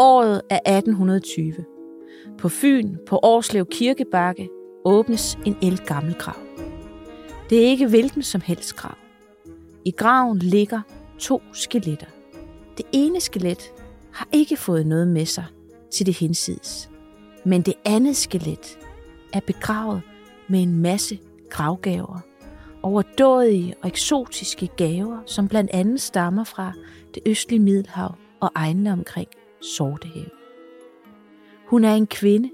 Året er 1820. På Fyn, på Årslev Kirkebakke, åbnes en elgammel grav. Det er ikke hvilken som helst grav. I graven ligger to skeletter. Det ene skelet har ikke fået noget med sig til det hinsides. Men det andet skelet er begravet med en masse gravgaver. Overdådige og eksotiske gaver, som blandt andet stammer fra det østlige Middelhav og egnene omkring Sortehavet. Hun er en kvinde,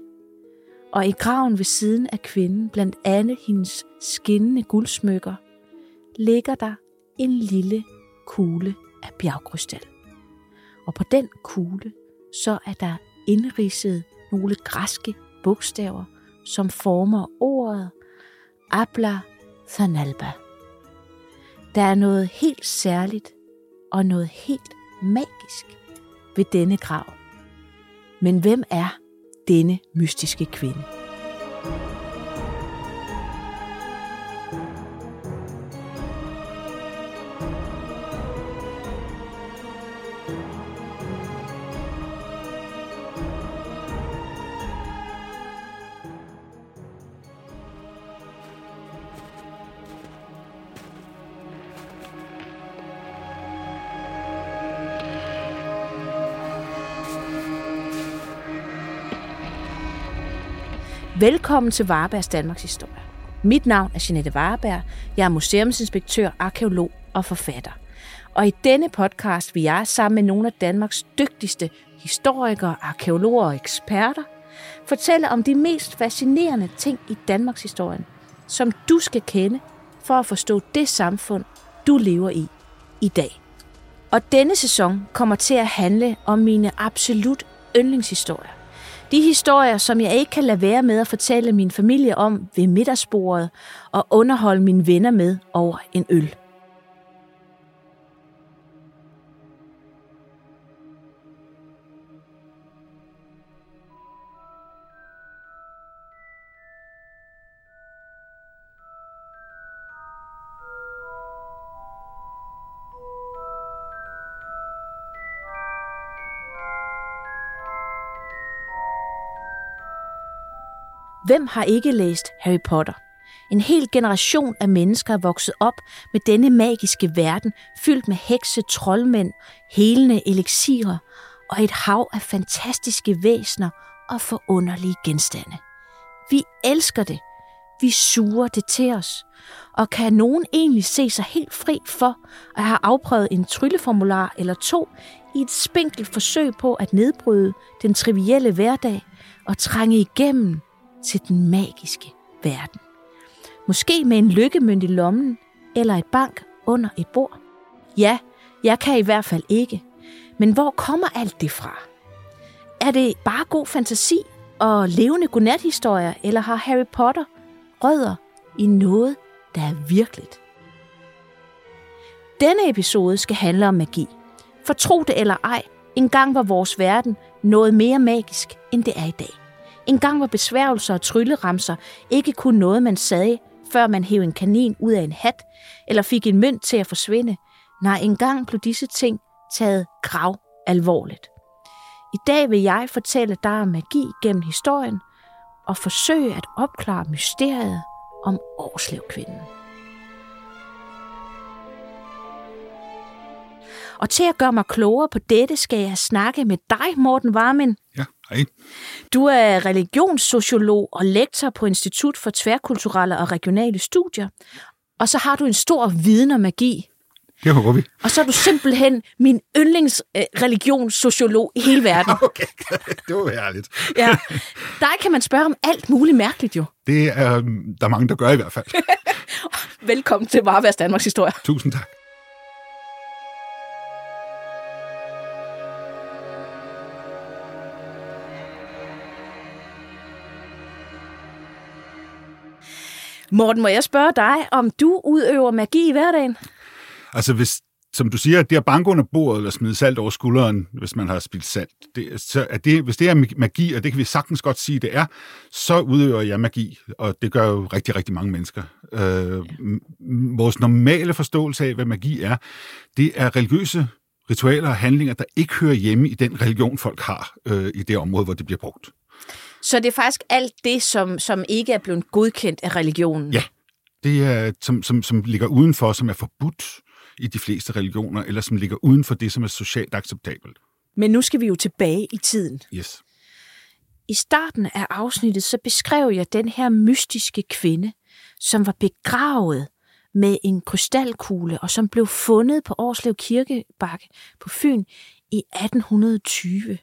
og i graven ved siden af kvinden, blandt alle hendes skinnende guldsmykker, ligger der en lille kugle af bjergkrystal. Og på den kugle, så er der indridset nogle græske bogstaver, som former ordet Abla Thanalba. Der er noget helt særligt og noget helt magisk ved denne grav. Men hvem er denne mystiske kvinde? Velkommen til Varebergs Danmarks Historie. Mit navn er Jeanette Vareberg. Jeg er museumsinspektør, arkeolog og forfatter. Og i denne podcast vil jeg sammen med nogle af Danmarks dygtigste historikere, arkeologer og eksperter fortælle om de mest fascinerende ting i Danmarks historie, som du skal kende for at forstå det samfund, du lever i i dag. Og denne sæson kommer til at handle om mine absolut yndlingshistorier. De historier, som jeg ikke kan lade være med at fortælle min familie om ved middagsbordet og underholde mine venner med over en øl. Hvem har ikke læst Harry Potter? En hel generation af mennesker er vokset op med denne magiske verden, fyldt med hekse, troldmænd, helende elixirer og et hav af fantastiske væsner og forunderlige genstande. Vi elsker det. Vi suger det til os. Og kan nogen egentlig se sig helt fri for at have afprøvet en trylleformular eller to i et spinkelt forsøg på at nedbryde den trivielle hverdag og trænge igennem til den magiske verden. Måske med en lykkemønt i lommen eller et bank under et bord. Ja, jeg kan i hvert fald ikke. Men hvor kommer alt det fra? Er det bare god fantasi og levende godnathistorier, eller har Harry Potter rødder i noget, der er virkeligt? Denne episode skal handle om magi. For tro det eller ej, engang var vores verden noget mere magisk, end det er i dag. En gang var besværgelser og trylleramser ikke kun noget, man sagde, før man hævde en kanin ud af en hat, eller fik en mønt til at forsvinde. Nej, engang blev disse ting taget grav alvorligt. I dag vil jeg fortælle dig om magi gennem historien og forsøge at opklare mysteriet om Årslevkvinden. Og til at gøre mig klogere på dette, skal jeg snakke med dig, Morten Varmen. Ja, hej. Du er religionssociolog og lektor på Institut for Tværkulturelle og Regionale Studier. Og så har du en stor viden om magi. Det håber vi. Og så er du simpelthen min yndlingsreligionssociolog i hele verden. Okay, det var herligt. Ja. Dig kan man spørge om alt muligt mærkeligt jo. Det er øhm, der er mange, der gør i hvert fald. Velkommen til Vareværs Danmarks Historie. Tusind tak. Morten, må jeg spørge dig, om du udøver magi i hverdagen? Altså, hvis, som du siger, det at banke under bordet eller smide salt over skulderen, hvis man har spildt salt. Det, så er det, hvis det er magi, og det kan vi sagtens godt sige, det er, så udøver jeg magi, og det gør jo rigtig, rigtig mange mennesker. Øh, vores normale forståelse af, hvad magi er, det er religiøse ritualer og handlinger, der ikke hører hjemme i den religion, folk har øh, i det område, hvor det bliver brugt. Så det er faktisk alt det, som, som ikke er blevet godkendt af religionen? Ja, det er, som, som, som ligger udenfor, som er forbudt i de fleste religioner, eller som ligger uden for det, som er socialt acceptabelt. Men nu skal vi jo tilbage i tiden. Yes. I starten af afsnittet, så beskrev jeg den her mystiske kvinde, som var begravet med en krystalkugle, og som blev fundet på Årslev Kirkebakke på Fyn i 1820.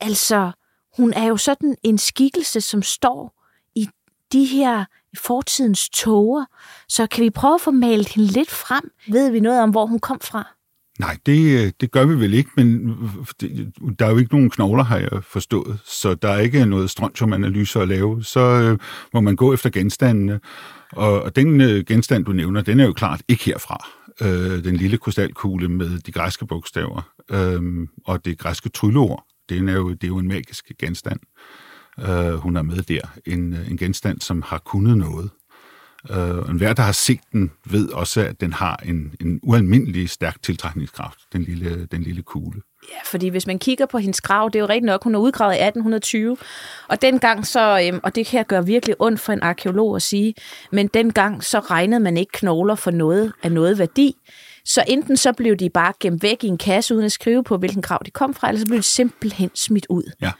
Altså, hun er jo sådan en skikkelse, som står i de her fortidens tåger. Så kan vi prøve at få malet hende lidt frem? Ved vi noget om, hvor hun kom fra? Nej, det, øh, det gør vi vel ikke, men øh, det, der er jo ikke nogen knogler, har jeg forstået, så der er ikke noget strontiumanalyse at lave. Så øh, må man gå efter genstandene, og, og den øh, genstand, du nævner, den er jo klart ikke herfra. Øh, den lille krystalkugle med de græske bogstaver øh, og det græske trylleord, det er jo, det er jo en magisk genstand. Øh, hun er med der. En, øh, en genstand, som har kunnet noget. Øh, en hver, der har set den, ved også, at den har en, en ualmindelig stærk tiltrækningskraft, den lille, den lille kugle. Ja, fordi hvis man kigger på hendes grav, det er jo rigtigt nok, hun er udgravet i 1820, og dengang så, øhm, og det her gør virkelig ondt for en arkeolog at sige, men dengang så regnede man ikke knogler for noget af noget værdi, så enten så blev de bare gemt væk i en kasse, uden at skrive på, hvilken grav de kom fra, eller så blev de simpelthen smidt ud. Ja.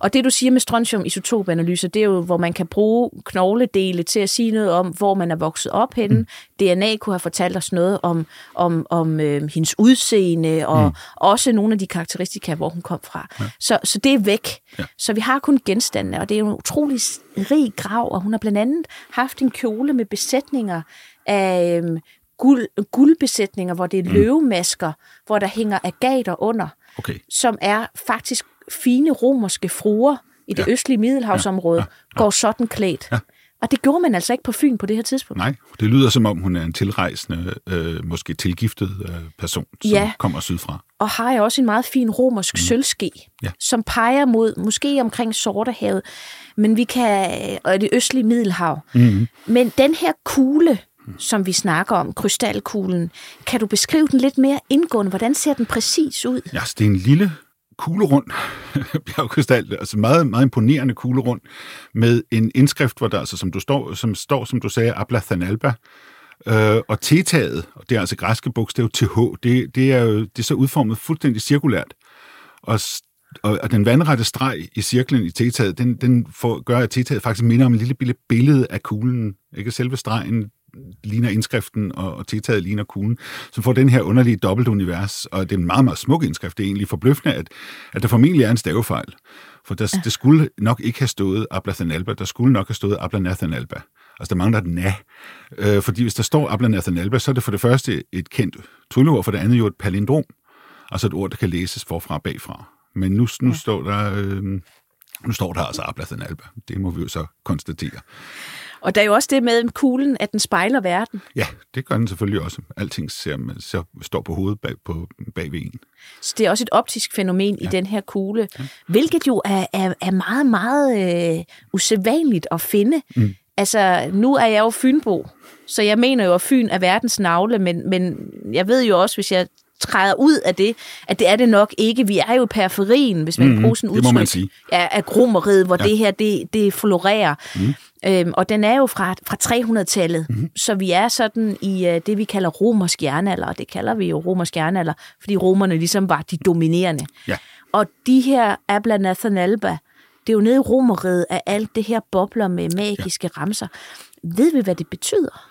Og det du siger med strontium-isotopanalyse, det er jo, hvor man kan bruge knogledele til at sige noget om, hvor man er vokset op henne. Mm. DNA kunne have fortalt os noget om, om, om øh, hendes udseende, og mm. også nogle af de karakteristika, hvor hun kom fra. Ja. Så, så det er væk. Ja. Så vi har kun genstande, og det er en utrolig rig grav, og hun har blandt andet haft en kjole med besætninger af øh, guld, guldbesætninger, hvor det er mm. løvemasker, hvor der hænger agater under, okay. som er faktisk fine romerske fruer i det ja. østlige middelhavsområde, ja. Ja. Ja. går sådan klædt. Ja. Og det gjorde man altså ikke på Fyn på det her tidspunkt. Nej, det lyder som om, hun er en tilrejsende, øh, måske tilgiftet øh, person, som ja. kommer sydfra. Og har jeg også en meget fin romersk mm. sølvske, ja. som peger mod, måske omkring Sortehavet, men vi kan, og det østlige Middelhav. Mm. Men den her kugle, som vi snakker om, krystalkuglen, kan du beskrive den lidt mere indgående? Hvordan ser den præcis ud? Ja, det er en lille kuglerund bjergkrystal, altså meget, meget imponerende kuglerund, med en indskrift, hvor der altså, som du står, som står, som du sagde, Abla Thanalba, øh, og T-taget, og det er altså græske bogstav TH, det, det er jo det er så udformet fuldstændig cirkulært, og og, og den vandrette streg i cirklen i T-taget, den, den får, gør, at T-taget faktisk minder om en lille billede af kuglen. Ikke selve stregen ligner indskriften, og, og tiltaget ligner kuglen, som får den her underlige dobbeltunivers, og det er en meget, meget smuk indskrift. Det er egentlig forbløffende, at, at der formentlig er en stavefejl. For der, ja. det skulle nok ikke have stået Abla Alba, der skulle nok have stået Abla Alba. Altså, der mangler et na. Øh, fordi hvis der står Abla Alba, så er det for det første et kendt trylleord, for det andet jo et palindrom. Altså et ord, der kan læses forfra og bagfra. Men nu, nu, ja. står der, øh, nu står der altså Abla Alba. Det må vi jo så konstatere. Og der er jo også det med kuglen, at den spejler verden. Ja, det gør den selvfølgelig også. Alting ser, ser, står på hovedet bag, på, bag ved en. Så det er også et optisk fænomen ja. i den her kugle, ja. hvilket jo er, er, er meget, meget øh, usædvanligt at finde. Mm. Altså, nu er jeg jo Fynbo, så jeg mener jo, at Fyn er verdens navle, men, men jeg ved jo også, hvis jeg træder ud af det, at det er det nok ikke. Vi er jo i periferien, hvis man mm, bruger sådan udtryk, det må man sige. Ja, af hvor ja. det her, det, det florerer. Mm. Øhm, og den er jo fra, fra 300-tallet, mm-hmm. så vi er sådan i uh, det, vi kalder romersk jernalder, og det kalder vi jo romersk jernalder, fordi romerne ligesom var de dominerende. Ja. Og de her Abla Nathan Alba, det er jo nede i romeriet af alt det her bobler med magiske ja. ramser. Ved vi, hvad det betyder?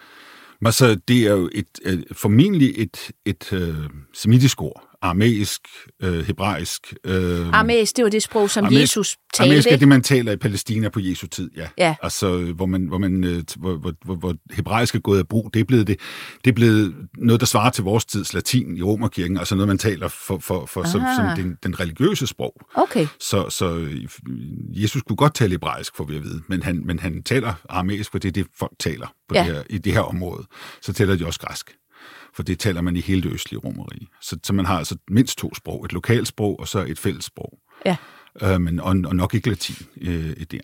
Altså, det er jo et, et, formentlig et, et, uh, semitisk ord, aramæisk, øh, hebraisk. Øh, aramæisk, det var det sprog, som aramæisk, Jesus talte. Aramæisk er det, man taler i Palæstina på Jesu tid, ja. ja. Altså, hvor, man, hvor, man, øh, hvor, hvor, hvor, hvor hebraisk er gået af brug, det er, blevet det, det er blevet noget, der svarer til vores tids latin i Romerkirken, altså noget, man taler for, for, for som, som den, den religiøse sprog. Okay. Så, så Jesus kunne godt tale hebraisk, får vi at vide, men han, men han taler aramæisk, for det er det, folk taler på ja. det her, i det her område. Så taler de også græsk for det taler man i hele det østlige romerige. Så, så man har altså mindst to sprog, et lokalsprog og så et fællessprog. Ja øh, men, og, og nok ikke latin øh, der.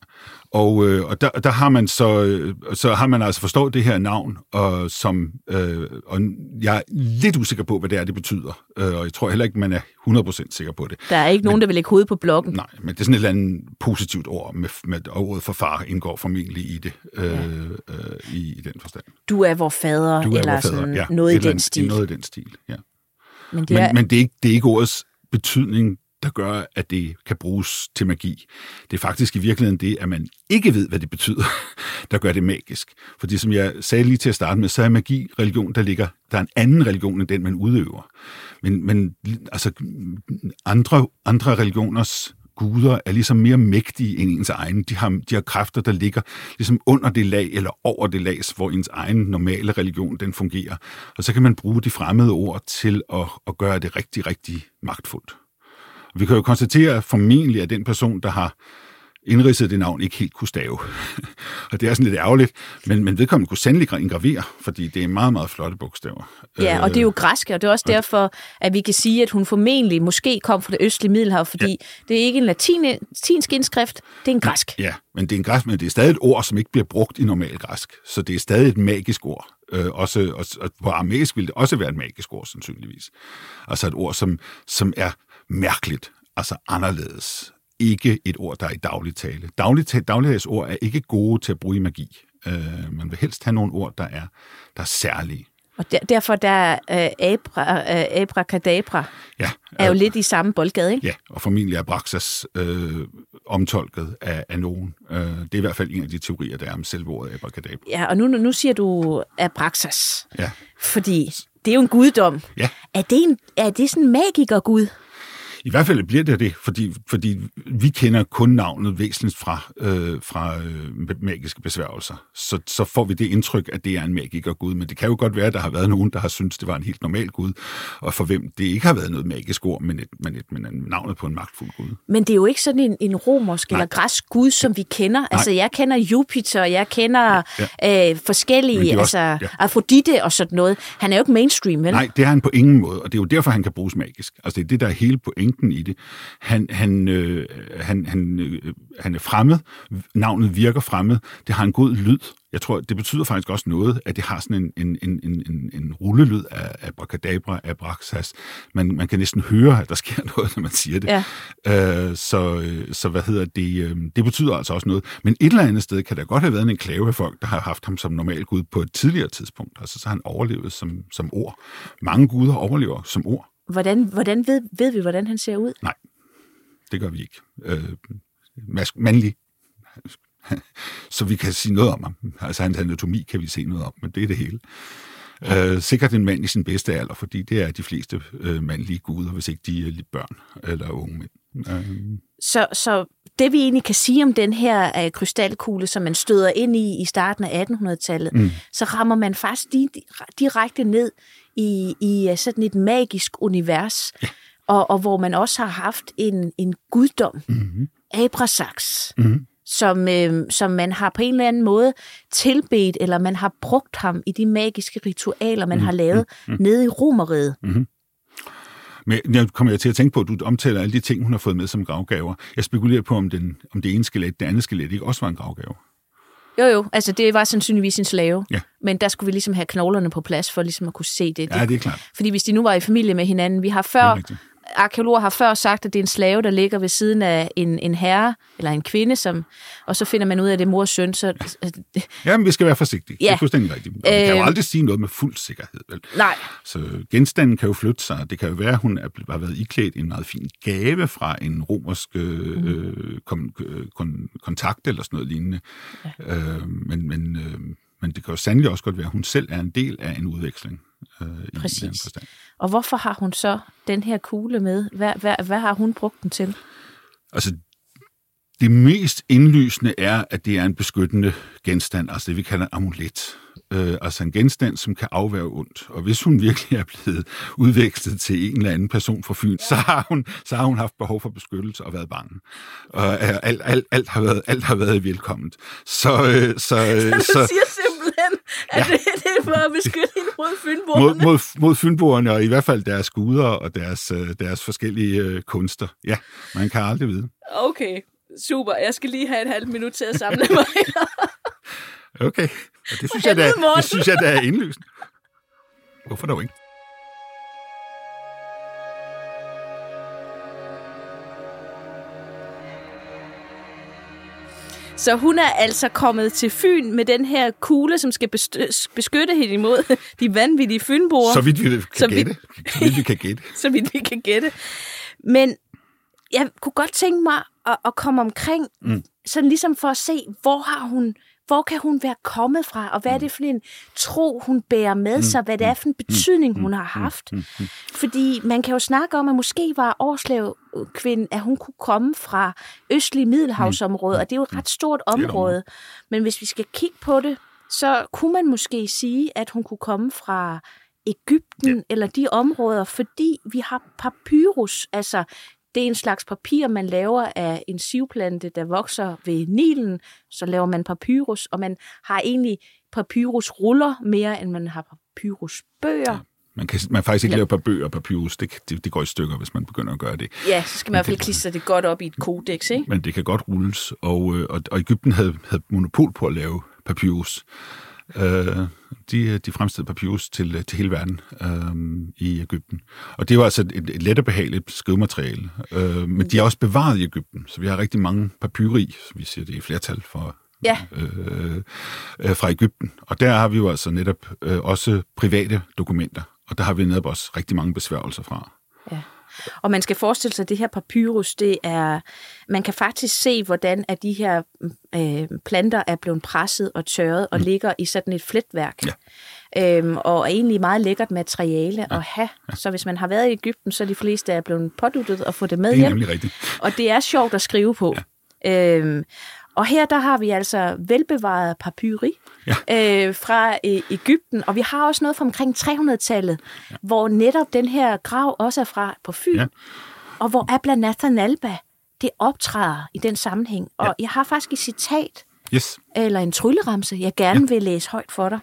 Og, øh, og der, der har man så, øh, så har man altså forstået det her navn, og, som, øh, og jeg er lidt usikker på, hvad det er, det betyder. Øh, og jeg tror heller ikke, man er 100% sikker på det. Der er ikke men, nogen, der vil lægge hovedet på blokken. Nej, men det er sådan et eller andet positivt ord, med, med og ordet for far indgår formentlig i det, øh, ja. øh, i, i den forstand. Du er vor fader, du er eller vor fader, sådan ja, noget i den stil. Noget i den stil, ja. Men det, er... men, men det, er ikke, det er ikke ordets betydning, der gør, at det kan bruges til magi. Det er faktisk i virkeligheden det, at man ikke ved, hvad det betyder, der gør det magisk. Fordi som jeg sagde lige til at starte med, så er magi religion, der ligger, der er en anden religion end den, man udøver. Men, men altså, andre, andre religioners guder er ligesom mere mægtige end ens egen. De har, de har kræfter, der ligger ligesom under det lag eller over det lag, hvor ens egen normale religion den fungerer. Og så kan man bruge de fremmede ord til at, at gøre det rigtig, rigtig magtfuldt. Vi kan jo konstatere at formentlig, at den person, der har indridset det navn, ikke helt kunne stave. og det er sådan lidt ærgerligt, men, men vedkommende kunne sandelig ingravere, fordi det er meget, meget flotte bogstaver. Ja, og det er jo græsk, og det er også derfor, at vi kan sige, at hun formentlig måske kom fra det østlige Middelhav, fordi ja. det er ikke en latin, latinsk indskrift, det er en græsk. Ja, men det er en græsk, men det er stadig et ord, som ikke bliver brugt i normal græsk, så det er stadig et magisk ord. Øh, også, og, og på aramæisk vil det også være et magisk ord, sandsynligvis. Altså et ord, som, som er mærkeligt, altså anderledes. Ikke et ord, der er i daglig tale. Daglig, ord er ikke gode til at bruge i magi. Øh, man vil helst have nogle ord, der er, der er særlige. Og der, derfor der er uh, abra, uh, abracadabra ja, er jo uh, lidt i samme boldgade, ikke? Ja, og formentlig er Braxas øh, omtolket af, af nogen. Uh, det er i hvert fald en af de teorier, der er om selve ordet abracadabra. Ja, og nu, nu siger du Abraxas. Ja. Fordi det er jo en guddom. Ja. Er det, en, er det sådan en magiker-gud? I hvert fald bliver det det, fordi, fordi vi kender kun navnet væsentligt fra, øh, fra øh, magiske besværgelser. Så, så får vi det indtryk, at det er en magiker gud. Men det kan jo godt være, at der har været nogen, der har syntes, det var en helt normal gud, og for hvem det ikke har været noget magisk ord, men, et, men, et, men navnet på en magtfuld gud. Men det er jo ikke sådan en, en romersk Nej. eller græsk gud, som vi kender. Nej. Altså, jeg kender Jupiter, jeg kender ja. øh, forskellige, også, altså ja. Afrodite og sådan noget. Han er jo ikke mainstream, vel? Nej, det er han på ingen måde, og det er jo derfor, han kan bruges magisk. Altså, det er det, der er hele pointen pointen i det. Han, han, øh, han, han, øh, han er fremmed. Navnet virker fremmed. Det har en god lyd. Jeg tror, det betyder faktisk også noget, at det har sådan en, en, en, en, en rullelyd af abracadabra, abraxas. Man, man kan næsten høre, at der sker noget, når man siger det. Ja. Øh, så, så hvad hedder det? Øh, det betyder altså også noget. Men et eller andet sted kan der godt have været en enklave af folk, der har haft ham som normal gud på et tidligere tidspunkt. Altså så har han overlevet som, som ord. Mange guder overlever som ord. Hvordan, hvordan ved, ved vi, hvordan han ser ud? Nej, det gør vi ikke. Øh, mandlig. Så vi kan sige noget om ham. Altså hans anatomi kan vi se noget om, men det er det hele. Øh, sikkert en mand i sin bedste alder, fordi det er de fleste øh, mandlige guder, hvis ikke de er lidt børn eller unge mænd. Øh. Så, så det vi egentlig kan sige om den her uh, krystalkugle, som man støder ind i i starten af 1800-tallet, mm. så rammer man faktisk direkte ned i, i øh, sådan et magisk univers, ja. og, og hvor man også har haft en, en guddom, mm-hmm. Abrasax, mm-hmm. som, øh, som man har på en eller anden måde tilbedt, eller man har brugt ham i de magiske ritualer, man mm-hmm. har lavet mm-hmm. nede i Romeriet. Mm-hmm. Men jeg kommer jeg til at tænke på, at du omtaler alle de ting, hun har fået med som gravgaver. Jeg spekulerer på, om, den, om det ene skelet, det andet skelet ikke også var en gravgave. Jo, jo. Altså, det var sandsynligvis en slave. Ja. Men der skulle vi ligesom have knoglerne på plads, for ligesom at kunne se det. Ja, det er klart. Fordi hvis de nu var i familie med hinanden, vi har før arkeologer har før sagt, at det er en slave, der ligger ved siden af en, en herre eller en kvinde, som, og så finder man ud af, at det er mors søn. Så, ja, men vi skal være forsigtige. Ja. Det er fuldstændig rigtigt. Øh, kan jo øhm. aldrig sige noget med fuld sikkerhed. Vel? Nej. Så genstanden kan jo flytte sig. Det kan jo være, at hun er, har været iklædt en meget fin gave fra en romersk øh, mm. kon, kon, kontakt eller sådan noget lignende. Ja. Øh, men, men, øh, men det kan jo sandelig også godt være, at hun selv er en del af en udveksling. Øh, Præcis. I og hvorfor har hun så den her kugle med? Hvad, hvad, hvad har hun brugt den til? Altså, det mest indlysende er, at det er en beskyttende genstand, altså det vi kalder en amulet. Øh, altså en genstand, som kan afværge ondt. Og hvis hun virkelig er blevet udvekslet til en eller anden person fra Fyn, så har hun, så har hun haft behov for beskyttelse og været bange. Og øh, alt, alt, alt, har, været, alt har været velkomment. Så, øh, så, så, så, at det, det er for at beskytte hende mod fynboerne. Mod, mod, mod fynboerne, og i hvert fald deres guder og deres, øh, deres forskellige øh, kunster. Ja, man kan aldrig vide. Okay, super. Jeg skal lige have et halvt minut til at samle mig. Okay, og det synes, jeg, da, det synes jeg, der er indlysende. Hvorfor dog ikke? Så hun er altså kommet til Fyn med den her kugle, som skal beskytte hende imod de vanvittige fynboer. Så vidt vi kan Så gætte. Så vidt vi kan gætte. så vidt vi kan gætte. Men jeg kunne godt tænke mig at, at komme omkring, mm. sådan ligesom for at se, hvor har hun, hvor kan hun være kommet fra, og hvad er det for en tro, hun bærer med sig, hvad det er for en betydning, hun har haft. Fordi man kan jo snakke om, at måske var Årslev kvinde, at hun kunne komme fra østlige Middelhavsområdet, og det er jo et ret stort område. Men hvis vi skal kigge på det, så kunne man måske sige, at hun kunne komme fra Ægypten ja. eller de områder, fordi vi har papyrus, altså det er en slags papir, man laver af en sivplante, der vokser ved Nilen. Så laver man papyrus, og man har egentlig papyrusruller mere, end man har papyrusbøger. Man kan man faktisk ikke lave par bøger og papyrus. Det, det, det går i stykker, hvis man begynder at gøre det. Ja, så skal man i hvert fald klistre det godt op i et kodex, ikke? Men det kan godt rulles. Og, øh, og, og Ægypten havde, havde monopol på at lave papyrus. Øh, de, de fremstillede papyrus til, til hele verden øh, i Ægypten. Og det var altså et, et let og behageligt skrivemateriale. Øh, men de er også bevaret i Ægypten, så vi har rigtig mange papyri, som vi siger det i flertal for, Ja. øh, øh, fra Ægypten. Og der har vi jo altså netop øh, også private dokumenter, og der har vi netop også rigtig mange besværgelser fra. Ja. Og man skal forestille sig, at det her papyrus, det er, man kan faktisk se, hvordan at de her øh, planter er blevet presset og tørret og ligger i sådan et fletværk. Ja. Øhm, og er egentlig meget lækkert materiale ja. at have. Så hvis man har været i Ægypten, så er de fleste er blevet påduttet og få det med Det er hjem. rigtigt. Og det er sjovt at skrive på. Ja. Øhm, og her der har vi altså velbevaret papyri Ja. øh, fra øh, Ægypten, og vi har også noget fra omkring 300-tallet, ja. hvor netop den her grav også er fra på Fyn, Ja. og hvor Abla Nathan Alba, det optræder i den sammenhæng. Og Ja. jeg har faktisk et citat, Yes. eller en trylleramse, jeg gerne ja. vil læse højt for dig,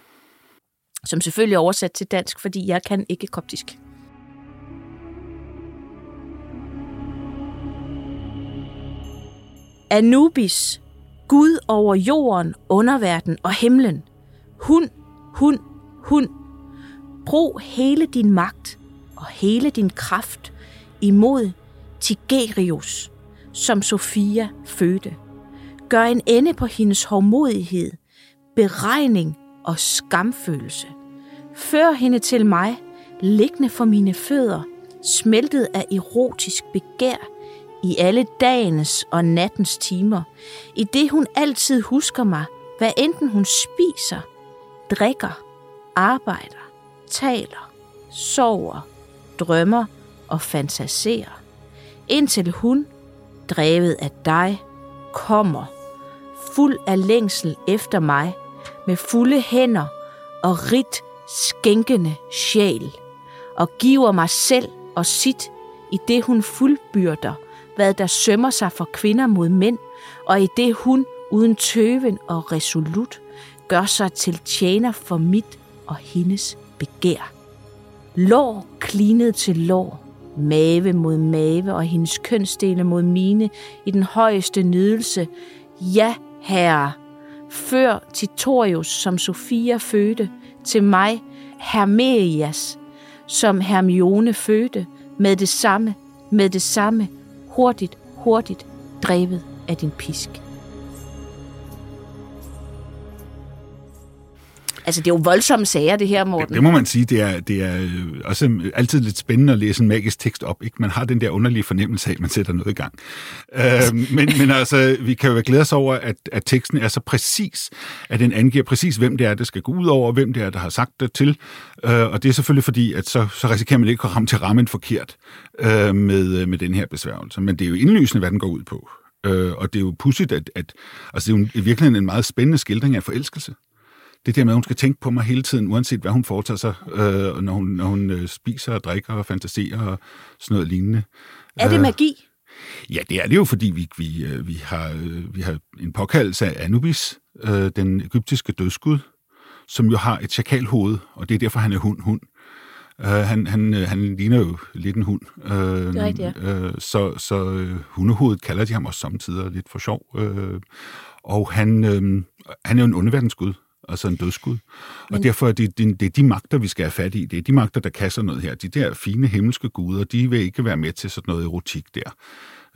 som selvfølgelig er oversat til dansk, fordi jeg kan ikke koptisk. Anubis, Gud over jorden, underverden og himlen. Hun, hun, hun. Brug hele din magt og hele din kraft imod Tigerius, som Sofia fødte. Gør en ende på hendes hårdmodighed, beregning og skamfølelse. Før hende til mig, liggende for mine fødder, smeltet af erotisk begær, i alle dagens og nattens timer, i det hun altid husker mig, hvad enten hun spiser, drikker, arbejder, taler, sover, drømmer og fantaserer, indtil hun, drevet af dig, kommer, fuld af længsel efter mig, med fulde hænder og rigt skænkende sjæl, og giver mig selv og sit, i det hun fuldbyrder, hvad der sømmer sig for kvinder mod mænd, og i det hun uden tøven og resolut gør sig til tjener for mit og hendes begær. Lår klinet til lår, mave mod mave og hendes kønsdele mod mine i den højeste nydelse. Ja, herre, før Titorius, som Sofia fødte, til mig, Hermeias, som Hermione fødte, med det samme, med det samme, hurtigt, hurtigt, drevet af din pisk. Altså, det er jo voldsomme sager, det her, Morten. Det må man sige, det er, det er øh, også øh, altid lidt spændende at læse en magisk tekst op. Ikke? Man har den der underlige fornemmelse af, at man sætter noget i gang. Øh, men, men altså, vi kan jo glæde os over, at, at teksten er så præcis, at den angiver præcis, hvem det er, det skal gå ud over, og hvem det er, der har sagt det til. Øh, og det er selvfølgelig fordi, at så, så risikerer man ikke at ramme til rammen forkert øh, med, øh, med den her besværgelse. Men det er jo indlysende, hvad den går ud på. Øh, og det er jo pudsigt, at, at altså, det er jo i virkeligheden en meget spændende skildring af forelskelse det der med, at hun skal tænke på mig hele tiden, uanset hvad hun foretager sig, øh, når hun, når hun øh, spiser og drikker og fantaserer og sådan noget lignende. Er det magi? Ja, det er det jo, fordi vi, vi, øh, vi, har, øh, vi har en påkaldelse af Anubis, øh, den egyptiske dødsgud, som jo har et chakalhoved, og det er derfor, han er hund-hund. Uh, han, han, han ligner jo lidt en hund. Uh, det er rigtigt, ja. uh, så så uh, hundehovedet kalder de ham også samtidig lidt for sjov. Uh, og han, uh, han er jo en underverdensgud altså en dødsgud. Men... Og derfor er det, det, det er de magter, vi skal have fat i. Det er de magter, der kan sådan noget her. De der fine himmelske guder, de vil ikke være med til sådan noget erotik der,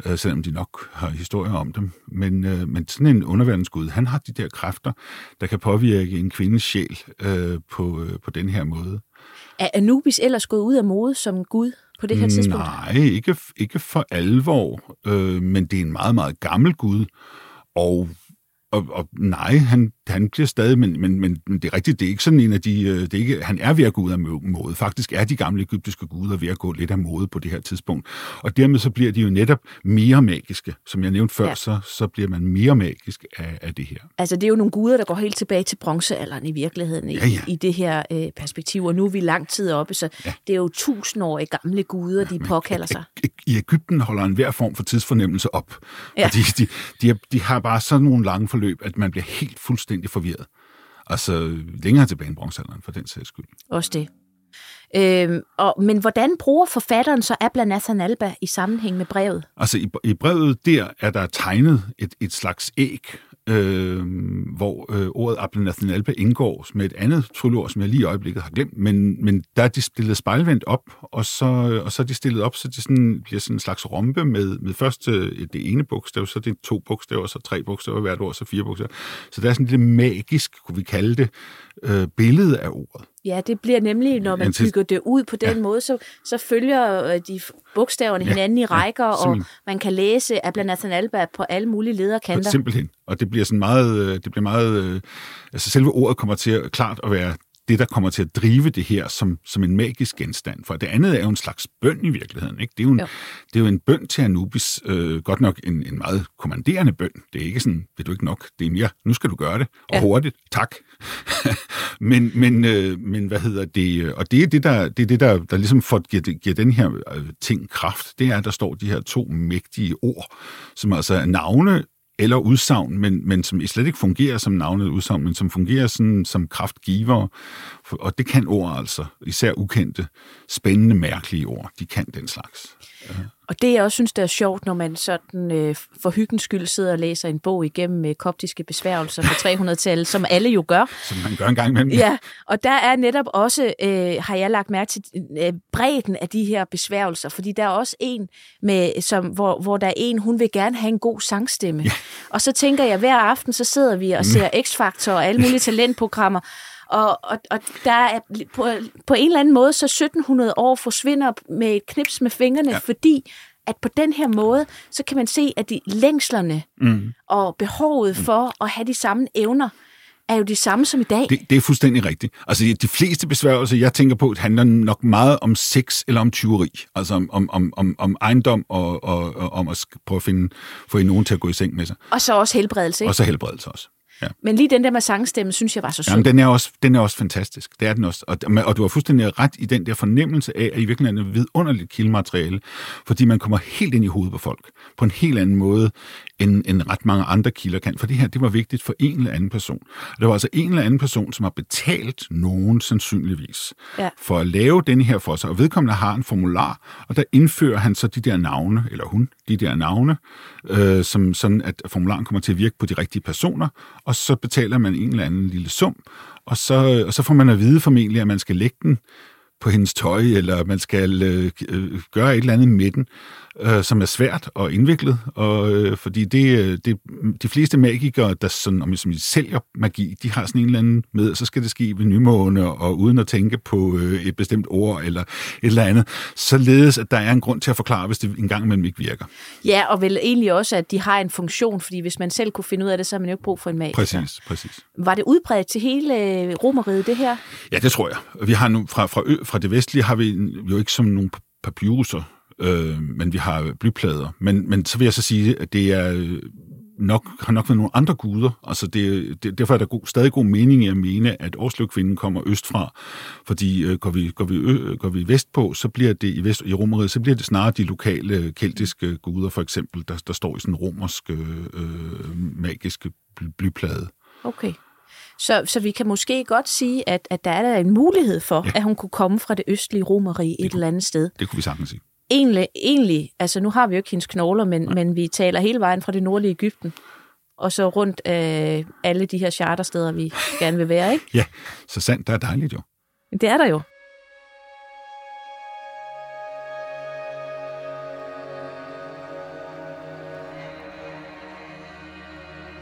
øh, selvom de nok har historier om dem. Men, øh, men sådan en underverdensgud, han har de der kræfter, der kan påvirke en kvindes sjæl øh, på, øh, på den her måde. Er Anubis ellers gået ud af mode som gud på det her tidspunkt? Nej, ikke, ikke for alvor, øh, men det er en meget, meget gammel gud, og og, og nej, han, han bliver stadig, men, men, men det er rigtigt, det er ikke sådan en af de, øh, det er ikke, han er ved at gå ud af mode. Faktisk er de gamle egyptiske guder ved at gå lidt af mode på det her tidspunkt. Og dermed så bliver de jo netop mere magiske. Som jeg nævnte før, ja. så, så bliver man mere magisk af, af det her. Altså det er jo nogle guder, der går helt tilbage til bronzealderen i virkeligheden i, ja, ja. i det her øh, perspektiv, og nu er vi lang tid oppe, så ja. det er jo tusindårige gamle guder, ja, de påkalder sig. I Ægypten holder en hver form for tidsfornemmelse op. Ja. Fordi de, de, de har bare sådan nogle lange forløb, at man bliver helt fuldstændig forvirret. Altså længere tilbage end bronzealderen, for den sags skyld. Også det. Øhm, og, men hvordan bruger forfatteren så Abla Nathan Alba i sammenhæng med brevet? Altså i, i brevet der er der tegnet et, et slags æg, øh, hvor øh, ordet Ablanathan indgår med et andet trylleord, som jeg lige i øjeblikket har glemt, men, men der er de stillet spejlvendt op, og så, og så er de stillet op, så det sådan, bliver sådan en slags rompe med, med først øh, det ene bogstav, så det to bogstaver, så tre bogstaver hvert ord, så fire bogstaver. Så der er sådan lidt magisk, kunne vi kalde det, øh, billede af ordet. Ja, det bliver nemlig, når man bygger det ud på den ja. måde, så, så følger øh, de bogstaverne ja. hinanden i rækker, ja, og man kan læse af blandt Nathan Alba på alle mulige lederkanter. Simpelthen. Og det bliver sådan meget, øh, det bliver meget, øh, altså selve ordet kommer til at, klart at være det, der kommer til at drive det her som, som en magisk genstand. For det andet er jo en slags bøn i virkeligheden. Ikke? Det, er jo en, jo. det er jo en bøn til Anubis. Øh, godt nok en, en meget kommanderende bøn. Det er ikke sådan, vil du ikke nok? Det er mere, nu skal du gøre det, og ja. hurtigt, tak. men, men, øh, men hvad hedder det? Øh, og det er det, der, det er det, der, der ligesom får, giver, giver den her øh, ting kraft. Det er, at der står de her to mægtige ord, som altså er navne eller udsagn, men, men som slet ikke fungerer som navnet udsagn, men som fungerer sådan, som kraftgiver. Og det kan ord altså, især ukendte, spændende, mærkelige ord. De kan den slags. Ja. Og det, jeg også synes, der er sjovt, når man sådan øh, for hyggens skyld sidder og læser en bog igennem med koptiske besværgelser fra 300-tallet, som alle jo gør. Som man gør en gang imellem. Ja, og der er netop også, øh, har jeg lagt mærke til, øh, bredden af de her besværgelser, fordi der er også en, med, som, hvor, hvor der er en, hun vil gerne have en god sangstemme. Ja. Og så tænker jeg, hver aften, så sidder vi og ser X-Factor og alle mulige talentprogrammer, og, og, og der er på, på en eller anden måde, så 1700 år forsvinder med et knips med fingrene, ja. fordi at på den her måde, så kan man se, at de længslerne mm. og behovet mm. for at have de samme evner, er jo de samme som i dag. Det, det er fuldstændig rigtigt. Altså, de fleste besværgelser, jeg tænker på, handler nok meget om sex eller om tyveri. Altså om, om, om, om, om ejendom og, og, og om at prøve at finde, få nogen til at gå i seng med sig. Og så også helbredelse, ikke? Og så helbredelse også. Ja. Men lige den der med sangstemme, synes jeg var så sød. Jamen, den er også, den er også fantastisk. Det er den også. Og, og du har fuldstændig ret i den der fornemmelse af, at i virkeligheden er vidunderligt kildemateriale, fordi man kommer helt ind i hovedet på folk, på en helt anden måde, end, end ret mange andre kilder kan. For det her, det var vigtigt for en eller anden person. Og det var altså en eller anden person, som har betalt nogen sandsynligvis ja. for at lave den her for sig. Og vedkommende har en formular, og der indfører han så de der navne, eller hun, de der navne, øh, som sådan, at formularen kommer til at virke på de rigtige personer, og så betaler man en eller anden lille sum, og så, og så får man at vide formentlig, at man skal lægge den på hendes tøj, eller man skal øh, øh, gøre et eller andet med den øh, som er svært og indviklet, og, øh, fordi det, øh, det, de fleste magikere, der sådan, om som sælger magi, de har sådan en eller anden med, så skal det ske ved nymåne, og uden at tænke på øh, et bestemt ord eller et eller andet, således at der er en grund til at forklare, hvis det engang imellem ikke virker. Ja, og vel egentlig også, at de har en funktion, fordi hvis man selv kunne finde ud af det, så har man jo ikke brug for en magiker. Præcis, præcis. Var det udbredt til hele øh, romeriet, det her? Ja, det tror jeg. Vi har nu, fra, fra, ø, fra det vestlige har vi jo ikke som nogle papyruser, øh, men vi har blyplader. Men, men så vil jeg så sige, at det er øh, nok, har nok været nogle andre guder. Altså det, det, derfor er der god, stadig god mening i at mene, at Årsløkvinden kommer østfra. Fordi øh, går, vi, går, vi, ø, går vi vestpå, så bliver det i, vest, i Romeriet, så bliver det snarere de lokale øh, keltiske guder, for eksempel, der, der står i sådan en romersk øh, øh magiske blyplade. Okay. Så, så vi kan måske godt sige, at, at der er der en mulighed for, Ja. at hun kunne komme fra det østlige romerige et kunne- eller andet sted. Det kunne vi sagtens sige. Egentlig, egentlig, altså nu har vi jo ikke hendes knogler, men, men vi taler hele vejen fra det nordlige Ægypten, og så rundt øh, alle de her chartersteder, vi gerne vil være, ikke? Ja, så sandt, der er dejligt jo. Det er der jo.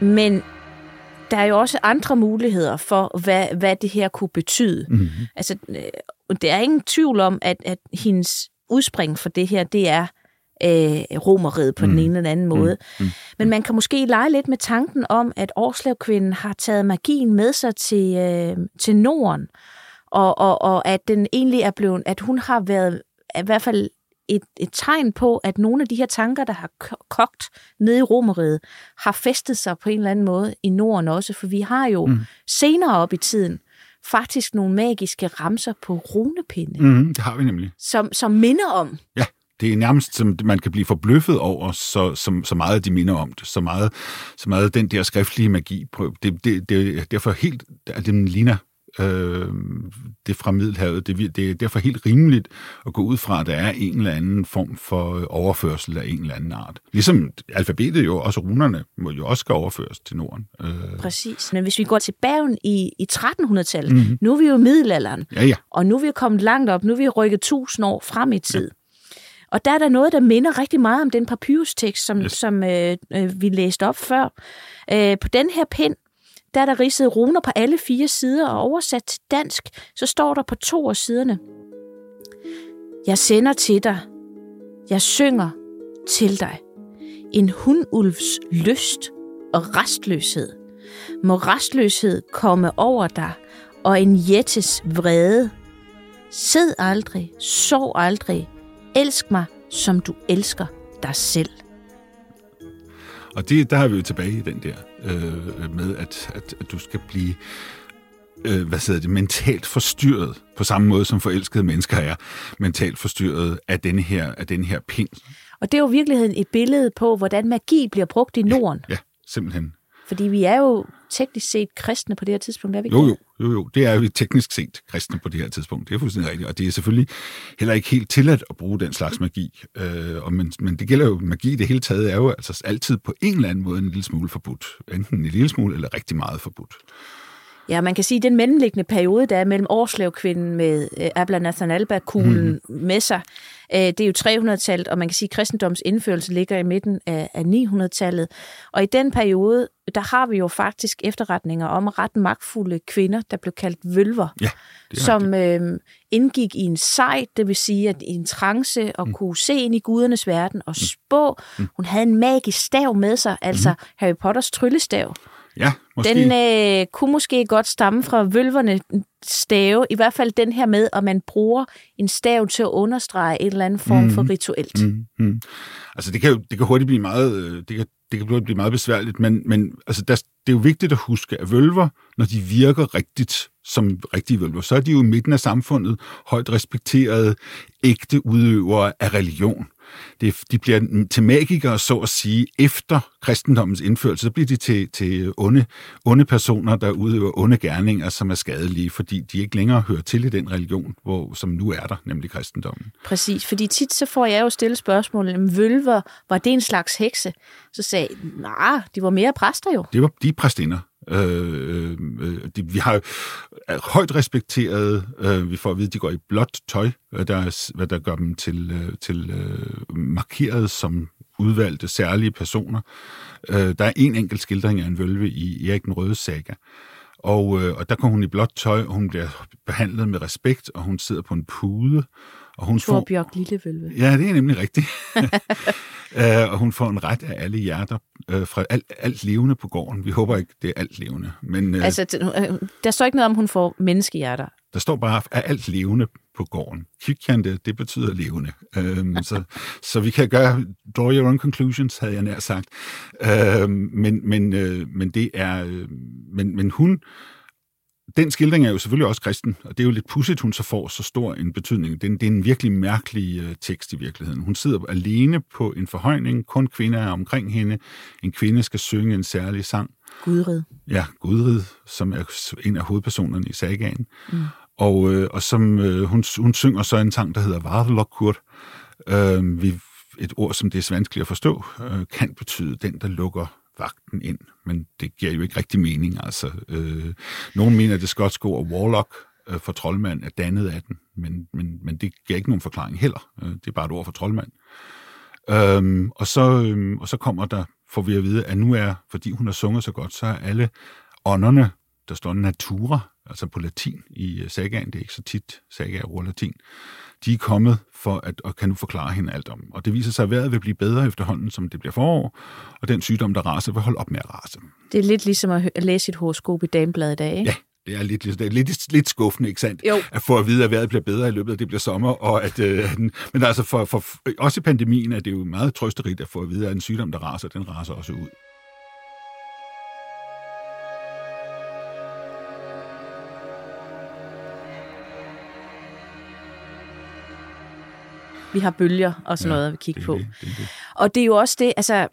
Men der er jo også andre muligheder for, hvad, hvad det her kunne betyde. Mm-hmm. Altså, øh, der er ingen tvivl om, at, at hendes udspring for det her, det er øh, romeriet på mm. den ene eller anden måde. Mm. Men man kan måske lege lidt med tanken om, at Årslevkvinden har taget magien med sig til, øh, til Norden, og, og, og at den egentlig er blevet, at hun har været i hvert fald et, et tegn på, at nogle af de her tanker, der har ko- kogt nede i romeriet, har festet sig på en eller anden måde i Norden også, for vi har jo mm. senere op i tiden faktisk nogle magiske ramser på runepinde, mm. Det har vi nemlig. som, som minder om, Ja, det er nærmest, som man kan blive forbløffet over, så, så, så meget de minder om det. Så meget, så meget den der skriftlige magi. På, det, det, det er derfor helt, at den ligner øh, det fra Middelhavet. Det, det er derfor helt rimeligt at gå ud fra, at der er en eller anden form for overførsel af en eller anden art. Ligesom alfabetet jo, også runerne, må jo også skal overføres til Norden. Øh, præcis. Men hvis vi går tilbage i, i 1300-tallet, mm. nu er vi jo middelalderen, ja, ja. Og nu er vi kommet langt op. Nu er vi rykket tusind år frem i tid. Ja. Og der er der noget, der minder rigtig meget om den papyrustekst, som. Yes. som øh, øh, vi læste op før. Øh, på den her pind, der er der ridset runer på alle fire sider, og oversat til dansk, så står der på to af siderne. Jeg sender til dig. Jeg synger til dig. En hundulvs lyst og restløshed. Må restløshed komme over dig, og en jættes vrede. Sid aldrig, sov aldrig, elsk mig, som du elsker dig selv. Og det, der har vi jo tilbage i den der øh, med, at, at, at du skal blive øh, hvad hedder det, mentalt forstyrret, på samme måde som forelskede mennesker er mentalt forstyrret af denne her, af denne her pind. Og det er jo i virkeligheden et billede på, hvordan magi bliver brugt i Norden. Ja, simpelthen. Fordi vi er jo teknisk set kristne på det her tidspunkt, er vi ikke Jo, jo, jo, jo. Det er vi teknisk set kristne på det her tidspunkt. Det er fuldstændig rigtigt. Og det er selvfølgelig heller ikke helt tilladt at bruge den slags magi. Øh, og men, men det gælder jo, magi i det hele taget er jo altså altid på en eller anden måde en lille smule forbudt. Enten en lille smule eller rigtig meget forbudt. Ja, man kan sige, at den mellemliggende periode, der er mellem Årslevkvinden med øh, Abla Nathan Alba-kuglen mm. med sig, øh, det er jo 300-tallet, og man kan sige, at kristendoms indførelse ligger i midten af, af 900-tallet. Og i den periode, der har vi jo faktisk efterretninger om ret magtfulde kvinder, der blev kaldt vølver, Ja, som øh, indgik i en sejt, det vil sige, at i en trance og mm. kunne se ind i gudernes verden og spå. Mm. Hun havde en magisk stav med sig, altså mm. Harry Potters tryllestav. Ja, måske. Den øh, kunne måske godt stamme fra vølverne stave, i hvert fald den her med, at man bruger en stav til at understrege en eller anden form mm. for rituelt. Mm. Mm, mm. Altså det kan jo det kan hurtigt blive meget øh, det kan det kan blive meget besværligt, men men altså der, det er jo vigtigt at huske at vølver, når de virker rigtigt som rigtige vølver, så er de jo i midten af samfundet højt respekterede ægte udøvere af religion. Det, de bliver til magikere, så at sige, efter kristendommens indførelse, så bliver de til, til onde, onde personer, der udøver onde gerninger, som er skadelige, fordi de ikke længere hører til i den religion, hvor, som nu er der, nemlig kristendommen. Præcis, fordi tit så får jeg jo stillet spørgsmålet, om vølver, var det en slags hekse? Så sagde jeg, nej, de var mere præster jo. Det var de er præstinder. Øh, øh, øh, de, vi har er øh, højt respekteret, øh, vi får at vide, at de går i blåt tøj, hvad der, hvad der gør dem til, øh, til øh, markeret som udvalgte særlige personer. Øh, der er en enkelt skildring af en vølve i Erik den Røde saga. Og, øh, og der går hun i blåt tøj, og hun bliver behandlet med respekt, og hun sidder på en pude. Og hun får, Torbjørk Lillevølve. Ja, det er nemlig rigtigt. uh, og hun får en ret af alle hjerter uh, fra alt, alt levende på gården. Vi håber ikke, det er alt levende. Men uh, Altså, øh, der står ikke noget om, hun får menneskehjerter. der står bare af alt levende på gården. Kvikkjante, det betyder levende. Uh, så, så vi kan gøre draw your own conclusions, havde jeg nær sagt. Uh, men, men, uh, men det er... Uh, men, men hun den skildring er jo selvfølgelig også kristen, og det er jo lidt pudsigt, hun så får så stor en betydning. Det er en, det er en virkelig mærkelig uh, tekst i virkeligheden. Hun sidder alene på en forhøjning, kun kvinder er omkring hende. En kvinde skal synge en særlig sang. Gudrid. Ja, Gudrid, som er en af hovedpersonerne i sagaen. Mm. Og, øh, og som øh, hun, hun synger så en sang, der hedder Vardelokkur. Øh, vi, et ord, som det er vanskeligt at forstå, øh, kan betyde den, der lukker vagten ind, men det giver jo ikke rigtig mening. Altså, øh, nogen mener, at det skotske ord warlock øh, for troldmand er dannet af den, men, men, men det giver ikke nogen forklaring heller. Øh, det er bare et ord for troldmand. Øh, og, så, øh, og så kommer der, får vi at vide, at nu er, fordi hun har sunget så godt, så er alle ånderne, der står natura, altså på latin i øh, sagaen, det er ikke så tit sagaer bruger latin, de er kommet for at og kan nu forklare hende alt om. Og det viser sig, at vejret vil blive bedre efterhånden, som det bliver forår, og den sygdom, der raser, vil holde op med at rase. Det er lidt ligesom at læse et horoskop i Damebladet i dag, ikke? Ja, det er lidt, det er lidt, lidt skuffende, ikke sandt? Jo. At få at vide, at vejret bliver bedre i løbet af det bliver sommer, og at, øh, men altså for, for, også i pandemien er det jo meget trøsterigt at få at vide, at en sygdom, der raser, den raser også ud. Vi har bølger og sådan ja, noget at kigge det, på. Det, det, det. Og det er jo også det, altså,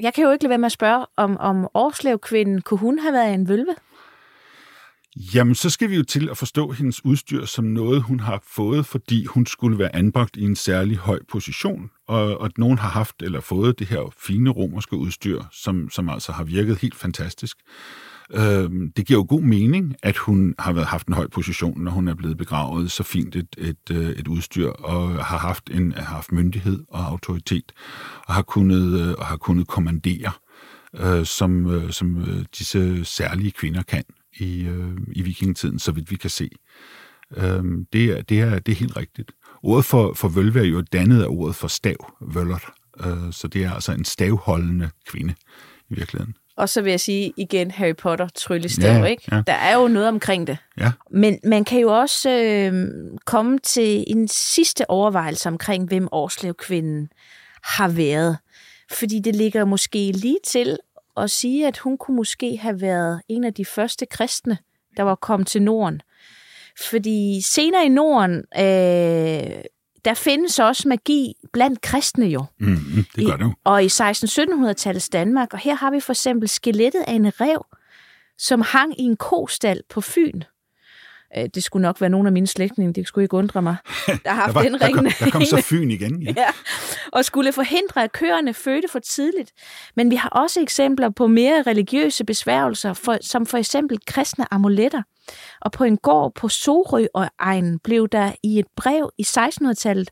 jeg kan jo ikke lade være med at spørge, om, om Årslev-kvinden, kunne hun have været en vølve? Jamen, så skal vi jo til at forstå hendes udstyr som noget, hun har fået, fordi hun skulle være anbragt i en særlig høj position, og, og at nogen har haft eller fået det her fine romerske udstyr, som, som altså har virket helt fantastisk. Øh, det giver jo god mening, at hun har været, haft en høj position, når hun er blevet begravet så fint et, et, øh, et udstyr, og har haft, en, har haft myndighed og autoritet, og har kunnet, øh, og har kunnet kommandere, øh, som, øh, som øh, disse særlige kvinder kan i, øh, i vikingetiden, så vidt vi kan se. Øh, det, er, det, er, det er helt rigtigt. Ordet for, for vølve er jo dannet af ordet for stav, vøller, øh, så det er altså en stavholdende kvinde i virkeligheden. Og så vil jeg sige igen Harry Potter tryllestav, Ja, ikke? ja. Der er jo noget omkring det. Ja. Men man kan jo også øh, komme til en sidste overvejelse omkring, hvem Årslev-kvinden har været. Fordi det ligger måske lige til at sige, at hun kunne måske have været en af de første kristne, der var kommet til Norden. Fordi senere i Norden, øh, der findes også magi blandt kristne jo. Mm, det gør det jo. Og i 1600-1700-tallets Danmark, og her har vi for eksempel skelettet af en rev, som hang i en kostal på Fyn. Øh, Det skulle nok være nogle af mine slægtninge, det skulle ikke undre mig. Der har Der, haft var, den der, kom, der kom så. Fyn igen. Ja. Ja, og skulle forhindre, at køerne fødte for tidligt. Men vi har også eksempler på mere religiøse besværgelser, for, som for eksempel kristne amuletter. Og på en gård på Sorø og Egen blev der i et brev i 1600-tallet,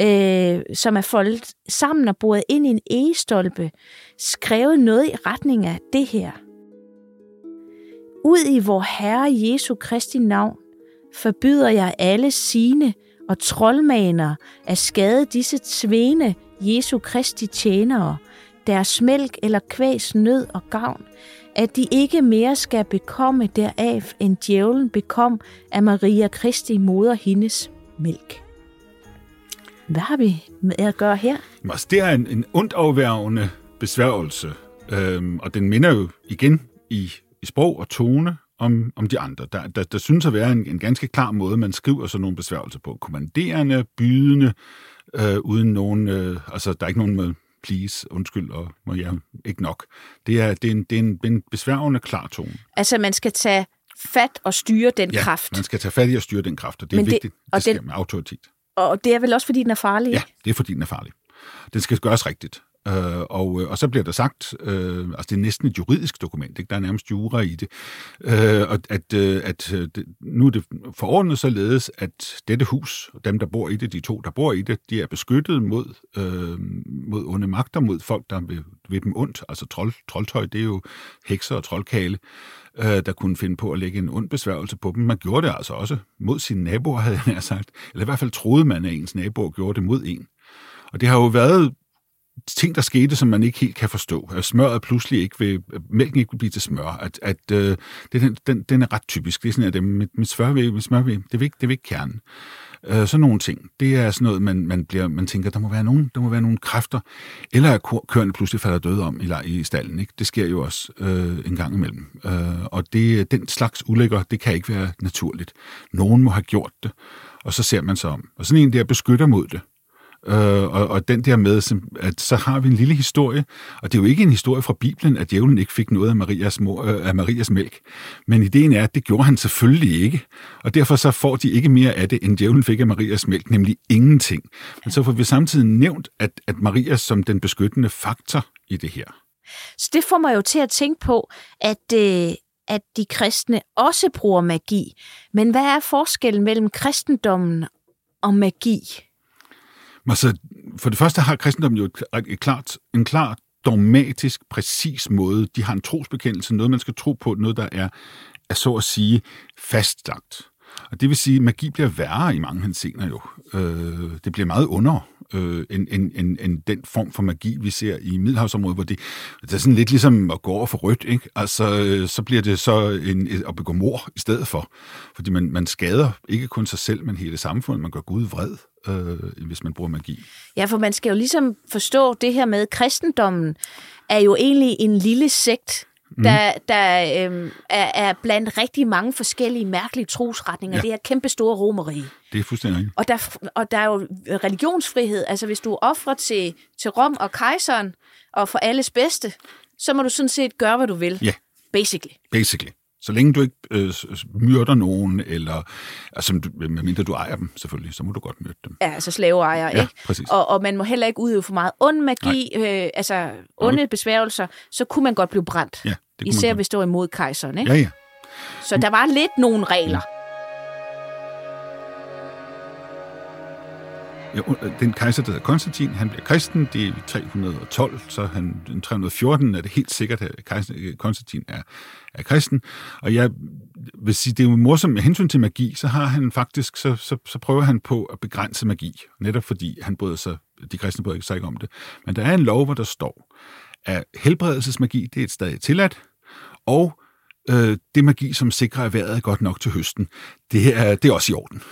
øh, som er foldet sammen og boret ind i en egestolpe, skrevet noget i retning af det her. Ud i vor Herre Jesu Kristi navn forbyder jeg alle sine og troldmaner at skade disse tvene Jesu Kristi tjenere, deres mælk eller kvæs nød og gavn, at de ikke mere skal bekomme deraf, end djævlen bekom af Maria Kristi moder hendes mælk. Hvad har vi med at gøre her? Altså, det er en, en ondt afværgende besværgelse, øhm, og den minder jo igen i, i sprog og tone om, om de andre. Der, der, der synes at være en, en ganske klar måde, man skriver sådan nogle besværgelser på. Kommanderende, bydende, øh, uden nogen... Øh, altså, der er ikke nogen med please, undskyld, og må jeg ikke nok. Det er, det er, en, det er en, en besværgende klar tone. Altså, man skal tage fat og styre den Ja, kraft. man skal tage fat i at styre den kraft, og det er Men det- vigtigt. Det, og det sker den- med autoritet. Og det er vel også, fordi den er farlig? Ja, det er fordi, den er farlig. Den skal gøres rigtigt. Øh, og, øh, og så bliver der sagt, øh, altså det er næsten et juridisk dokument, ikke? der er nærmest jura i det, øh, og at, øh, at øh, det, nu er det forordnet således, at dette hus, og dem der bor i det, de to der bor i det, de er beskyttet mod, øh, mod onde magter, mod folk, der vil, vil dem ondt, altså trold, troldtøj, det er jo hekser og troldkale, øh, der kunne finde på at lægge en ond besværgelse på dem. Man gjorde det altså også mod sine naboer, havde jeg sagt, eller i hvert fald troede man, at ens naboer gjorde det mod en. Og det har jo været ting, der skete, som man ikke helt kan forstå. At smøret pludselig ikke vil, mælken ikke vil blive til smør. At, at øh, det, den, den er ret typisk. Det er sådan, at det, mit, mit, smør vil, mit smør vil, det vil ikke, det vil ikke kernen. Øh, sådan nogle ting. Det er sådan noget, man, man, bliver, man tænker, der må være nogen, der må være nogle kræfter. Eller at køerne pludselig falder døde om i, i stallen. Ikke? Det sker jo også øh, en gang imellem. Øh, og det, den slags ulækker, det kan ikke være naturligt. Nogen må have gjort det, og så ser man sig om. Og sådan en der beskytter mod det. Øh, og, og den der med, at så har vi en lille historie, og det er jo ikke en historie fra Bibelen, at djævlen ikke fik noget af Marias, mor, øh, af Marias mælk. Men ideen er, at det gjorde han selvfølgelig ikke, og derfor så får de ikke mere af det, end djævlen fik af Marias mælk, nemlig ingenting. Men så får vi samtidig nævnt, at, at Maria som den beskyttende faktor i det her. Så det får mig jo til at tænke på, at, øh, at de kristne også bruger magi. Men hvad er forskellen mellem kristendommen og magi? Altså, for det første har kristendommen jo et, et klart, en klar dogmatisk, præcis måde. De har en trosbekendelse, noget man skal tro på, noget der er, er så at sige fastlagt. Og det vil sige, at magi bliver værre i mange henseender jo. Øh, det bliver meget under øh, end, end, end, end den form for magi, vi ser i Middelhavsområdet, hvor det, det er sådan lidt ligesom at gå over for rødt, ikke? Altså, øh, så bliver det så en, at begå mor i stedet for. Fordi man, man skader ikke kun sig selv, men hele samfundet. Man gør Gud vred, øh, hvis man bruger magi. Ja, for man skal jo ligesom forstå det her med, kristendommen er jo egentlig en lille sekt, mm. der, der øhm, er, er blandt rigtig mange forskellige mærkelige trosretninger. Ja. Det er kæmpe store romerige. Det er fuldstændig rigtigt. Og der, og der er jo religionsfrihed. Altså hvis du offrer til, til Rom og kejseren, og for alles bedste, så må du sådan set gøre, hvad du vil. Ja. Basically. Basically. Så længe du ikke øh, myrder nogen, eller altså, medmindre du ejer dem selvfølgelig, så må du godt myrde dem. Ja, altså slaveejer, ja, ikke? Præcis. Og, og man må heller ikke udøve for meget ond magi, øh, altså onde okay. besværgelser, så kunne man godt blive brændt. Ja, det Især hvis det var imod kejseren, ikke? Ja, ja. Så der var lidt nogle regler. Ja. Ja, den kejser, der hedder Konstantin, han bliver kristen, det er i 312, så han, den 314 er det helt sikkert, at kejser, Konstantin er, er kristen. Og jeg vil sige, det er jo morsomt med hensyn til magi, så har han faktisk, så, så, så prøver han på at begrænse magi, netop fordi han bryder sig, de kristne bryder sig ikke om det. Men der er en lov, hvor der står, at helbredelsesmagi, det er et stadig tilladt, og øh, det magi, som sikrer, at vejret er godt nok til høsten, det er, det er også i orden.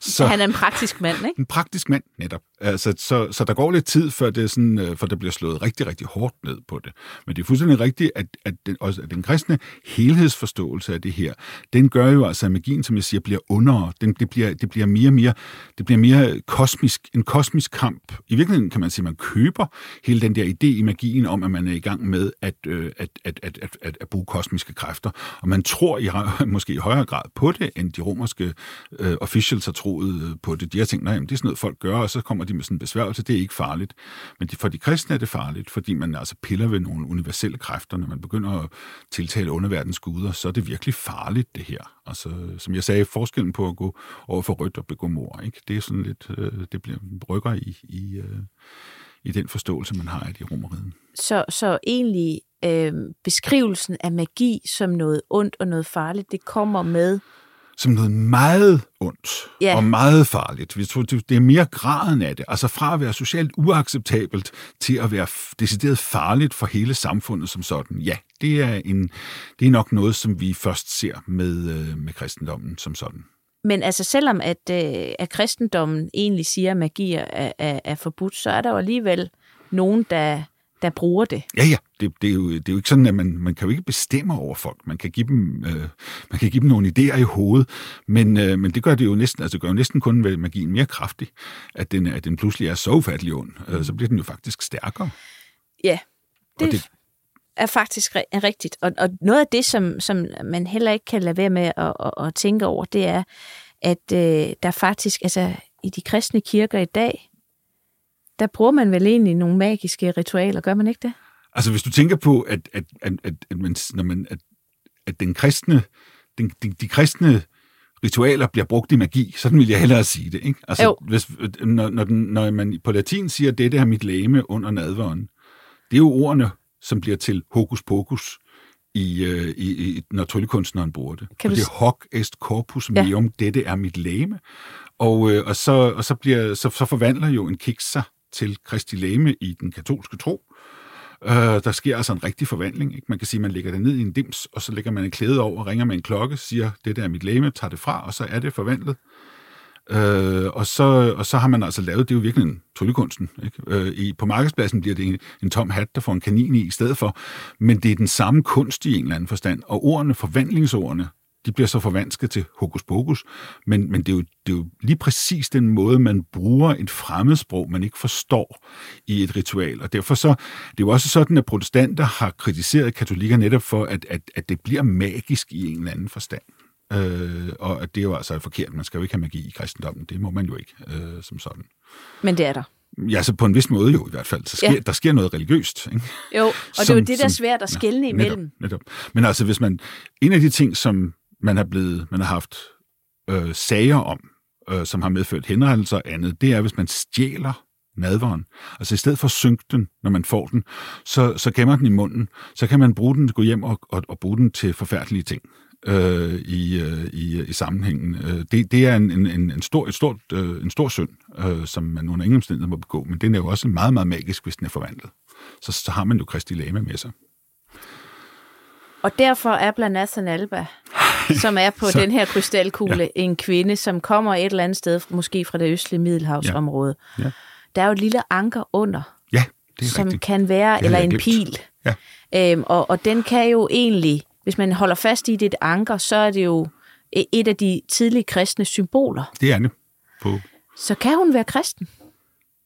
Så, han er en praktisk mand, ikke? En praktisk mand, netop. Altså, så, så der går lidt tid, før det, sådan, øh, for der bliver slået rigtig, rigtig hårdt ned på det. Men det er fuldstændig rigtigt, at, at, den, også, at den kristne helhedsforståelse af det her, den gør jo altså, at magien, som jeg siger, bliver under. Den, det, bliver, det bliver mere mere, det bliver mere kosmisk, en kosmisk kamp. I virkeligheden kan man sige, at man køber hele den der idé i magien om, at man er i gang med at, øh, at, at, at, at, at, at bruge kosmiske kræfter. Og man tror i, måske i højere grad på det, end de romerske øh, officials så troet øh, på det. De har tænkt, nej, det er sådan noget, folk gør, og så kommer de med sådan en besværgelse. Det er ikke farligt. Men for de kristne er det farligt, fordi man altså piller ved nogle universelle kræfter. Når man begynder at tiltale underverdens guder, så er det virkelig farligt, det her. Altså, som jeg sagde, forskellen på at gå over for rødt og begå mor, ikke? det er sådan lidt, øh, det bliver brygger i, i, øh, i den forståelse, man har af de romeriden. Så, så egentlig øh, beskrivelsen af magi som noget ondt og noget farligt, det kommer med som noget meget ondt ja. og meget farligt. Vi tror, det er mere graden af det. Altså fra at være socialt uacceptabelt til at være decideret farligt for hele samfundet som sådan. Ja, det er, en, det er nok noget, som vi først ser med, øh, med kristendommen som sådan. Men altså selvom at, øh, at kristendommen egentlig siger, at magi er, er, er forbudt, så er der jo alligevel nogen, der der bruger det. Ja, ja. Det, det, er, jo, det er jo ikke sådan, at man, man kan jo ikke bestemme over folk. Man kan give dem, øh, man kan give dem nogle idéer i hovedet, men, øh, men det gør det jo næsten, altså det gør jo næsten kun ved magien mere kraftig, at den, at den pludselig er så ufattelig ond. Øh, så bliver den jo faktisk stærkere. Ja, det, det er faktisk rigtigt. Og, og noget af det, som, som man heller ikke kan lade være med at, at, at tænke over, det er, at øh, der faktisk, altså i de kristne kirker i dag, der bruger man vel egentlig nogle magiske ritualer, gør man ikke det? Altså hvis du tænker på, at, at, at, at, at, man, når man, at, at den kristne, den, de, de kristne ritualer bliver brugt i magi, sådan vil jeg hellere sige det. Ikke? Altså, hvis, når, når, den, når man på latin siger, dette er mit læme under nadveren, det er jo ordene, som bliver til hokus pokus, i, øh, i, i, når tryllekunstneren bruger det. Kan og det er hoc est corpus meum, ja. dette er mit læme. Og, øh, og, så, og så, bliver, så, så forvandler jo en kiks sig til Kristi læme i den katolske tro. Øh, der sker altså en rigtig forvandling. Ikke? Man kan sige, at man lægger det ned i en dims, og så lægger man en klæde over, ringer med en klokke, siger, det der er mit læme, tager det fra, og så er det forvandlet. Øh, og, så, og så har man altså lavet, det er jo virkelig en tryllekunsten. Ikke? Øh, i, på markedspladsen bliver det en, en tom hat, der får en kanin i i stedet for, men det er den samme kunst i en eller anden forstand, og ordene, forvandlingsordene, de bliver så forvansket til hokus pokus, men, men det, er jo, det er jo lige præcis den måde, man bruger et fremmedsprog, man ikke forstår i et ritual. Og derfor så, det er jo også sådan, at protestanter har kritiseret katolikker netop for, at, at, at det bliver magisk i en eller anden forstand. Øh, og at det er jo altså forkert. Man skal jo ikke have magi i kristendommen. Det må man jo ikke øh, som sådan. Men det er der. Ja, så på en vis måde jo i hvert fald. Så sker, ja. Der sker noget religiøst. Ikke? Jo, og som, det er jo det, der er svært at skælne ja, imellem. Netop, netop. Men altså, hvis man... En af de ting, som man har, blevet, man har haft øh, sager om, øh, som har medført henrettelser og andet, det er, hvis man stjæler nadvaren. Altså i stedet for at synke den, når man får den, så, så gemmer den i munden. Så kan man bruge den, gå hjem og, og, og bruge den til forfærdelige ting øh, i, øh, i, i sammenhængen. Øh, det, det er en, en, en, stor, et stort, øh, en stor synd, øh, som man under ingen omstændigheder må begå, men den er jo også meget, meget magisk, hvis den er forvandlet. Så, så har man jo Kristi Lame med sig. Og derfor er Blanathan Alba, som er på så, den her krystalkugle, ja. en kvinde, som kommer et eller andet sted, måske fra det østlige Middelhavsområde. Ja. Ja. Der er jo et lille anker under, ja, det er som rigtigt. kan være, eller en pil. Ja. Øhm, og, og den kan jo egentlig hvis man holder fast i det anker, så er det jo et af de tidlige kristne symboler. Det er det. På. Så kan hun være kristen?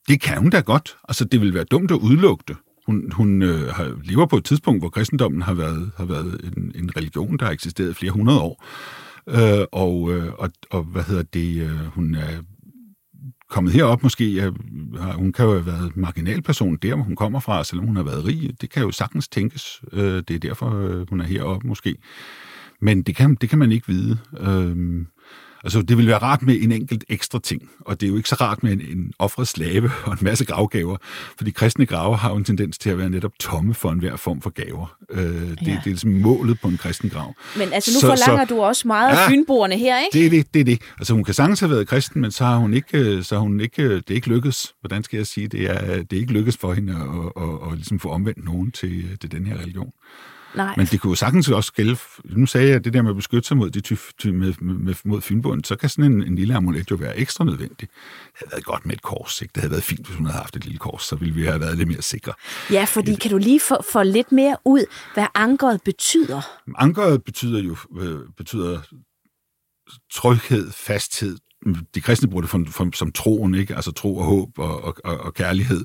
Det kan hun da godt. Altså, det vil være dumt at udelukke det. Hun, hun øh, har, lever på et tidspunkt, hvor kristendommen har været, har været en, en religion, der har eksisteret flere hundrede år. Øh, og, øh, og, og hvad hedder det? Øh, hun er kommet herop måske, ja, hun kan jo have været marginalperson der, hvor hun kommer fra, selvom hun har været rig. Det kan jo sagtens tænkes. Øh, det er derfor, øh, hun er heroppe måske. Men det kan, det kan man ikke vide. Øh, Altså, det ville være rart med en enkelt ekstra ting, og det er jo ikke så rart med en, en offret slave og en masse gravgaver, for de kristne grave har jo en tendens til at være netop tomme for enhver form for gaver. Øh, det, ja. det er ligesom målet på en kristen grav. Men altså, nu så, forlanger så, du også meget ja, af fynboerne her, ikke? Det er det, det er det. Altså, hun kan sagtens have været kristen, men så har hun ikke, øh, så har hun ikke, øh, det er ikke lykkes. Hvordan skal jeg sige? Det er, det er ikke lykkes for hende at, at, at, at ligesom få omvendt nogen til, til den her religion. Nej. Men det kunne jo sagtens også gælde, nu sagde jeg det der med at beskytte sig mod, de ty, ty, med, med, mod fynbunden, så kan sådan en, en lille amulet jo være ekstra nødvendig. Det havde været godt med et kors, ikke? Det havde været fint, hvis hun havde haft et lille kors, så ville vi have været lidt mere sikre. Ja, fordi kan du lige få, få lidt mere ud, hvad ankeret betyder? Ankeret betyder jo øh, betyder tryghed, fasthed, de kristne bruger det for, for, som troen, ikke? altså tro og håb og, og, og kærlighed.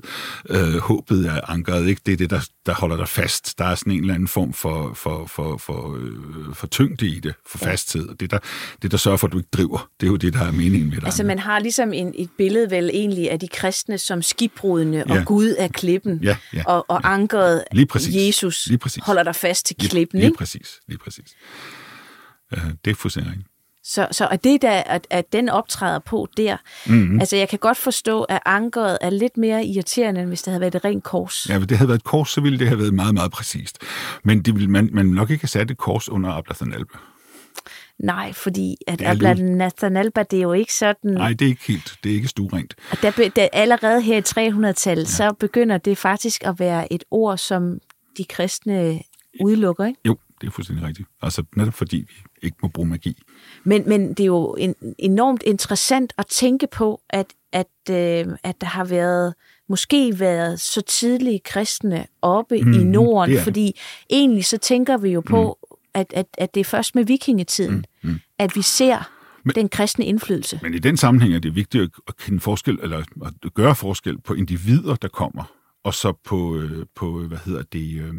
Øh, håbet er ankeret, ikke? det er det, der, der holder dig fast. Der er sådan en eller anden form for, for, for, for, øh, for tyngde i det, for fasthed. Og det der, det, der sørger for, at du ikke driver, det er jo det, der er meningen med det. Altså man har ligesom en, et billede vel egentlig af de kristne som skibbrudene, ja. og Gud er klippen, ja, ja, og, og ja. ankeret lige præcis. Jesus lige præcis. holder dig fast til klippen. Lige, lige ikke? præcis, lige præcis. Uh, det er fuldstændig så, så at det der, at, at den optræder på der, mm-hmm. altså jeg kan godt forstå, at ankeret er lidt mere irriterende, end hvis det havde været et rent kors. Ja, hvis det havde været et kors, så ville det have været meget, meget præcist. Men det ville man, man nok ikke have sat et kors under Ablathan Alba. Nej, fordi at Ablathan Alba, det er jo ikke sådan... Nej, det er ikke helt, det er ikke stuerent. Og der, der, allerede her i 300-tallet, ja. så begynder det faktisk at være et ord, som de kristne udelukker, ikke? Jo, det er fuldstændig rigtigt. Altså netop fordi vi ikke må bruge magi. Men, men det er jo en, enormt interessant at tænke på, at, at, øh, at der har været måske været så tidlige kristne oppe mm, i Norden, det fordi egentlig så tænker vi jo på, mm. at, at, at det er først med vikingetiden, mm, mm. at vi ser men, den kristne indflydelse. Men i den sammenhæng er det vigtigt at kende forskel, eller at gøre forskel på individer, der kommer, og så på, øh, på hvad hedder det, øh,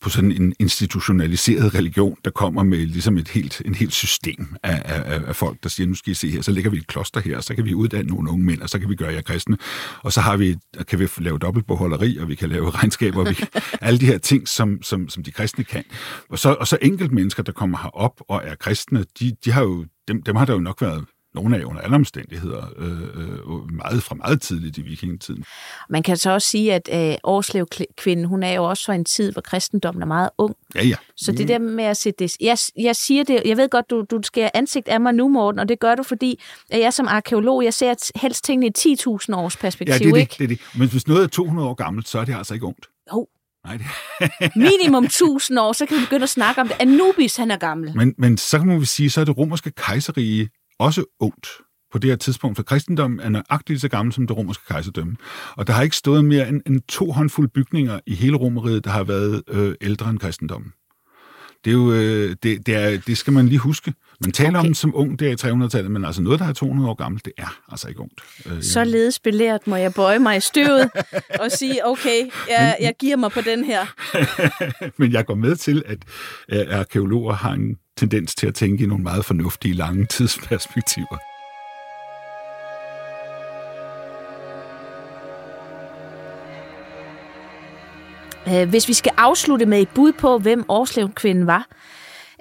på sådan en institutionaliseret religion, der kommer med ligesom et helt, en helt system af, af, af folk, der siger, nu skal I se her, så lægger vi et kloster her, og så kan vi uddanne nogle unge mænd, og så kan vi gøre jer kristne, og så har vi, kan vi lave dobbeltbeholderi, og vi kan lave regnskaber, og vi, alle de her ting, som, som, som de kristne kan. Og så, og så enkelt mennesker, der kommer herop og er kristne, de, de har jo, dem, dem har der jo nok været nogle af under alle omstændigheder, øh, øh, meget fra meget tidligt i vikingetiden. Man kan så også sige, at øh, Årslev-kvinden, hun er jo også fra en tid, hvor kristendommen er meget ung. Ja, ja. Så det der med at sætte det... Jeg, jeg siger det, jeg ved godt, du, du skal ansigt af mig nu, Morten, og det gør du, fordi at jeg som arkeolog, jeg ser helst tingene i 10.000 års perspektiv, ja, det er det, ikke? det er det. Men hvis noget er 200 år gammelt, så er det altså ikke ungt. Jo, Nej, det... minimum 1000 år, så kan vi begynde at snakke om det. Anubis, han er gammel. men, men så kan man sige, så er det romerske kejserige også ungt på det her tidspunkt, for kristendommen er nøjagtigt så gammel som det romerske kejserdømme. Og der har ikke stået mere end, end to håndfulde bygninger i hele romeriet, der har været øh, ældre end kristendommen. Det, er jo, øh, det, det, er, det skal man lige huske. Man taler okay. om som ung, det er i 300-tallet, men altså noget, der er 200 år gammelt, det er altså ikke ungt. Øh, Således belært må jeg bøje mig i støvet og sige, okay, jeg, jeg giver mig på den her. men jeg går med til, at øh, arkeologer har en tendens til at tænke i nogle meget fornuftige, lange tidsperspektiver. Øh, hvis vi skal afslutte med et bud på, hvem Årslev-kvinden var,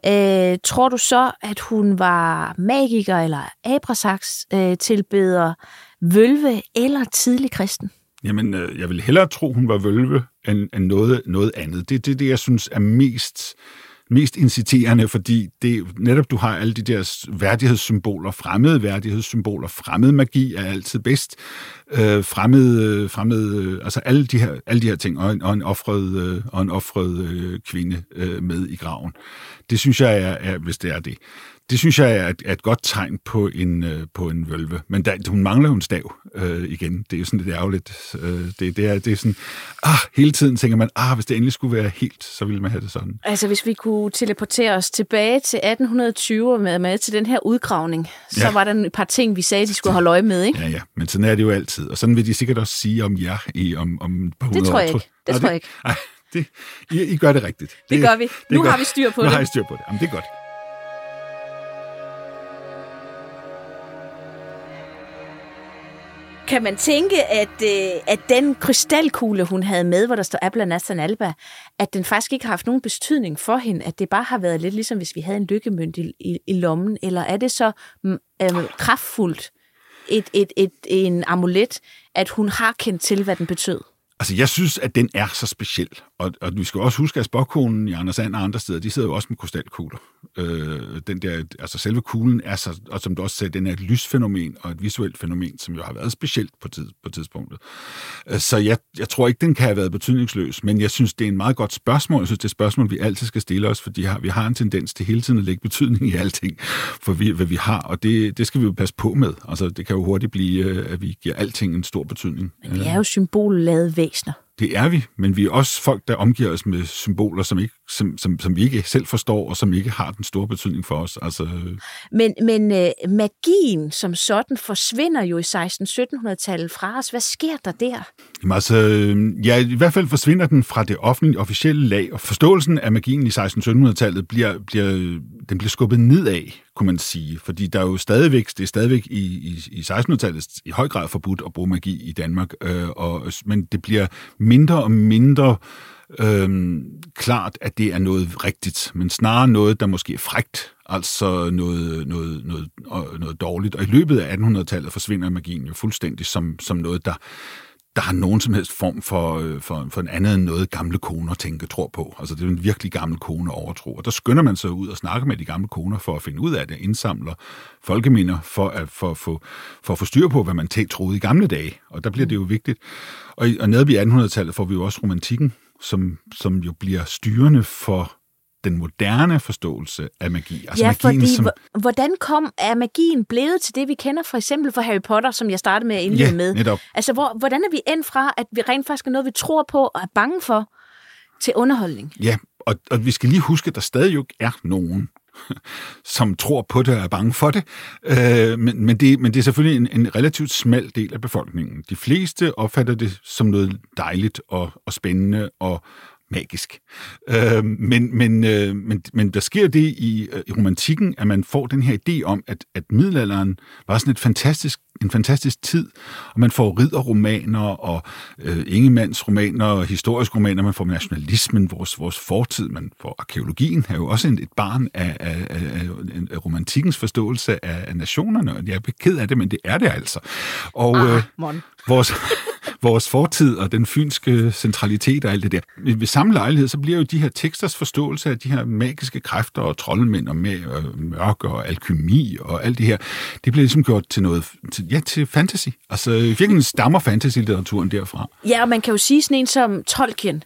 øh, tror du så, at hun var magiker eller abrasaks øh, tilbeder, vølve eller tidlig kristen? Jamen, øh, jeg vil hellere tro, hun var vølve, end, end noget, noget andet. Det er det, det, jeg synes er mest, mest inciterende, fordi det, netop du har alle de der værdighedssymboler, fremmede værdighedssymboler, fremmed magi er altid bedst, øh, fremmed, øh, fremmed øh, altså alle de her, alle de her ting, og en, og en offret, øh, og en offret øh, kvinde øh, med i graven. Det synes jeg er, er, hvis det er det, det synes jeg er et, er et godt tegn på en, øh, på en vølve. Men der, hun mangler jo en stav øh, igen. Det er jo sådan lidt ærgerligt. Øh, det, det, er, det er sådan, ah, hele tiden tænker man, ah, hvis det endelig skulle være helt, så ville man have det sådan. Altså, hvis vi kunne teleportere os tilbage til 1820 og med, med til den her udgravning, så Ja. var der et par ting, vi sagde, de skulle holde øje med, ikke? Ja, ja, men sådan er det jo altid. Og sådan vil de sikkert også sige om jer i, om, om et par Det tror jeg ikke. Det Nå, tror jeg ikke. Ej, det, I, I gør det rigtigt. Det gør vi. er Nu har godt. vi styr på nu det. har I styr på det. Jamen, det er godt. Kan man tænke, at, øh, at den krystalkugle, hun havde med, hvor der står Abla Nassan Alba, at den faktisk ikke har haft nogen betydning for hende, at det bare har været lidt ligesom, hvis vi havde en lykkemønt i, i, i lommen, eller er det så mm, øh, kraftfuldt et, et, et, en amulet, at hun har kendt til, hvad den betød? Altså, jeg synes, at den er så speciel. Og, og vi skal også huske, at spokkonen i Anders Sand og andre steder, de sidder jo også med krystalkugler. Øh, den der, altså selve kuglen er så, og som du også sagde, den er et lysfænomen og et visuelt fænomen, som jo har været specielt på, tid, på tidspunktet. Øh, så jeg, jeg tror ikke, den kan have været betydningsløs, men jeg synes, det er en meget godt spørgsmål. Jeg synes, det er et spørgsmål, vi altid skal stille os, fordi har, vi har en tendens til hele tiden at lægge betydning i alting, for vi, hvad vi har, og det, det skal vi jo passe på med. Altså, det kan jo hurtigt blive, øh, at vi giver alting en stor betydning. Men vi er jo symbollavede væsener. Det er vi, men vi er også folk, der omgiver os med symboler, som, ikke, som, som, som vi ikke selv forstår, og som ikke har den store betydning for os. Altså, Men, men øh, magien som sådan forsvinder jo i 1600-1700-tallet fra os. Hvad sker der der? jamen, altså, øh, ja, i hvert fald forsvinder den fra det offentlige, officielle lag, og forståelsen af magien i 1600-1700-tallet bliver, bliver, den bliver skubbet nedad, kunne man sige. Fordi der er jo stadigvæk, det er stadigvæk i, i, i 1600-tallet i høj grad forbudt at bruge magi i Danmark, øh, og, men det bliver mindre og mindre øhm, klart, at det er noget rigtigt, men snarere noget, der måske er frægt, altså noget, noget, noget, noget dårligt. Og i løbet af 1800-tallet forsvinder magien jo fuldstændig som, som noget, der, der har nogen som helst form for, øh, for, for en andet end noget, gamle koner tænke tror på. Altså det er en virkelig gammel kone overtro. Og der skynder man sig ud og snakker med de gamle koner for at finde ud af det, indsamler folkeminder for at, for, for, for at få styr på, hvad man troede i gamle dage. Og der bliver det jo vigtigt. Og, og nede i 1800-tallet får vi jo også romantikken, som, som jo bliver styrende for den moderne forståelse af magi. Altså ja, magien, fordi som, hvor- hvordan kom er magien blevet til det, vi kender for eksempel fra Harry Potter, som jeg startede med at indlede Ja, med? netop. Altså, hvor, hvordan er vi endt fra, at vi rent faktisk er noget, vi tror på og er bange for, til underholdning? Ja, og, og vi skal lige huske, at der stadig jo er nogen, som tror på det og er bange for det. Øh, men, men, det men det er selvfølgelig en, en relativt smal del af befolkningen. De fleste opfatter det som noget dejligt og, og spændende og magisk. Øh, men, men, øh, men, men der sker det i, øh, i romantikken, at man får den her idé om, at, at middelalderen var sådan et fantastisk, en fantastisk tid, og man får ridderromaner og øh, ingemandsromaner og historiske romaner, man får nationalismen, vores, vores fortid, man får arkeologien, er jo også en, et barn af, af, af, af romantikkens forståelse af, af nationerne, og jeg er ked af det, men det er det altså. Og Ah, øh, mon. vores, vores fortid og den fynske centralitet og alt det der. Ved samme lejlighed, så bliver jo de her teksters forståelse af de her magiske kræfter og troldmænd og med, og mørke og alkymi og alt det her, det bliver ligesom gjort til noget, til, ja, til fantasy. Altså, i virkeligheden stammer fantasy-litteraturen derfra. Ja, og man kan jo sige sådan en som Tolkien.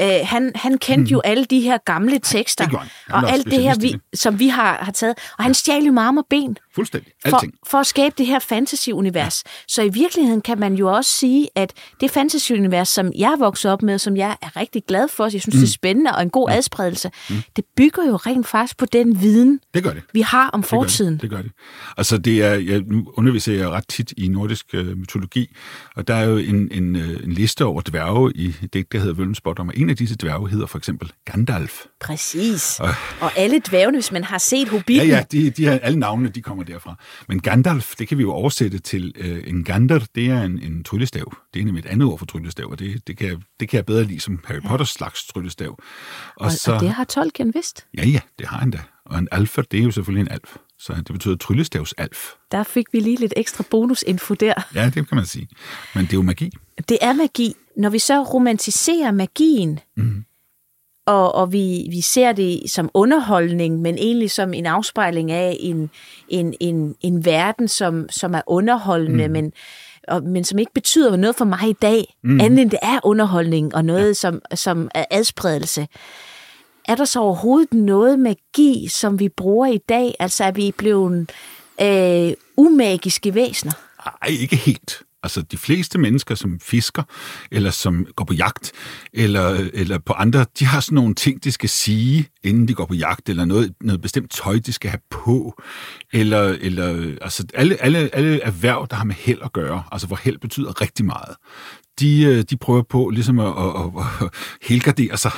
Øh, han, han kendte jo alle de her gamle tekster, det. Han var og alt det her, vi, som vi har, har taget. Og han stjal jo med arme og ben Fuldstændig. for, Alting. for at skabe det her fantasy-univers. Ja. Så i virkeligheden kan man jo også sige, at det fantasy-univers, som jeg vokset op med, som jeg er rigtig glad for, jeg synes, mm. det er spændende og en god adspredelse, mm. det bygger jo rent faktisk på den viden, Det gør det. vi har om Det gør fortiden. Det, det gør det. Altså, det er, jeg, nu underviser jeg ret tit i nordisk øh, mytologi, og der er jo en, en, øh, en liste over dværge i det, der hedder Vølmensbot, og en af disse dværge hedder for eksempel Gandalf. Præcis. Og alle dvævne, hvis man har set Ja, Hobbiten, ja, de, de her, alle navnene, de kommer derfra. Men Gandalf, det kan vi jo oversætte til øh, en gander, det er en, en tryllestav. Det er nemlig et andet ord for tryllestav, og det, det, kan, jeg, det kan jeg bedre lide som Harry Potters slags tryllestav. Og, og, så, og det har Tolkien vidst. Ja, ja, det har han da. Og en alfer, det er jo selvfølgelig en alf. Så det betyder tryllestavsalf. Der fik vi lige lidt ekstra bonusinfo der. Ja, det kan man sige. Men det er jo magi. Det er magi. Når vi så romantiserer magien, mm. Og, og vi, vi ser det som underholdning, men egentlig som en afspejling af en, en, en, en verden, som, som er underholdende, mm. men, og, men som ikke betyder noget for mig i dag, mm. andet end det er underholdning og noget, ja. som, som er adspredelse. Er der så overhovedet noget magi, som vi bruger i dag? Altså er vi blevet øh, umagiske væsener? Nej, ikke helt. Altså, de fleste mennesker, som fisker, eller som går på jagt, eller, eller på andre, de har sådan nogle ting, de skal sige, inden de går på jagt, eller noget, noget bestemt tøj, de skal have på, eller, eller altså alle, alle, alle erhverv, der har med held at gøre, altså hvor held betyder rigtig meget, de, øh, de prøver på ligesom at, at, at, helgardere sig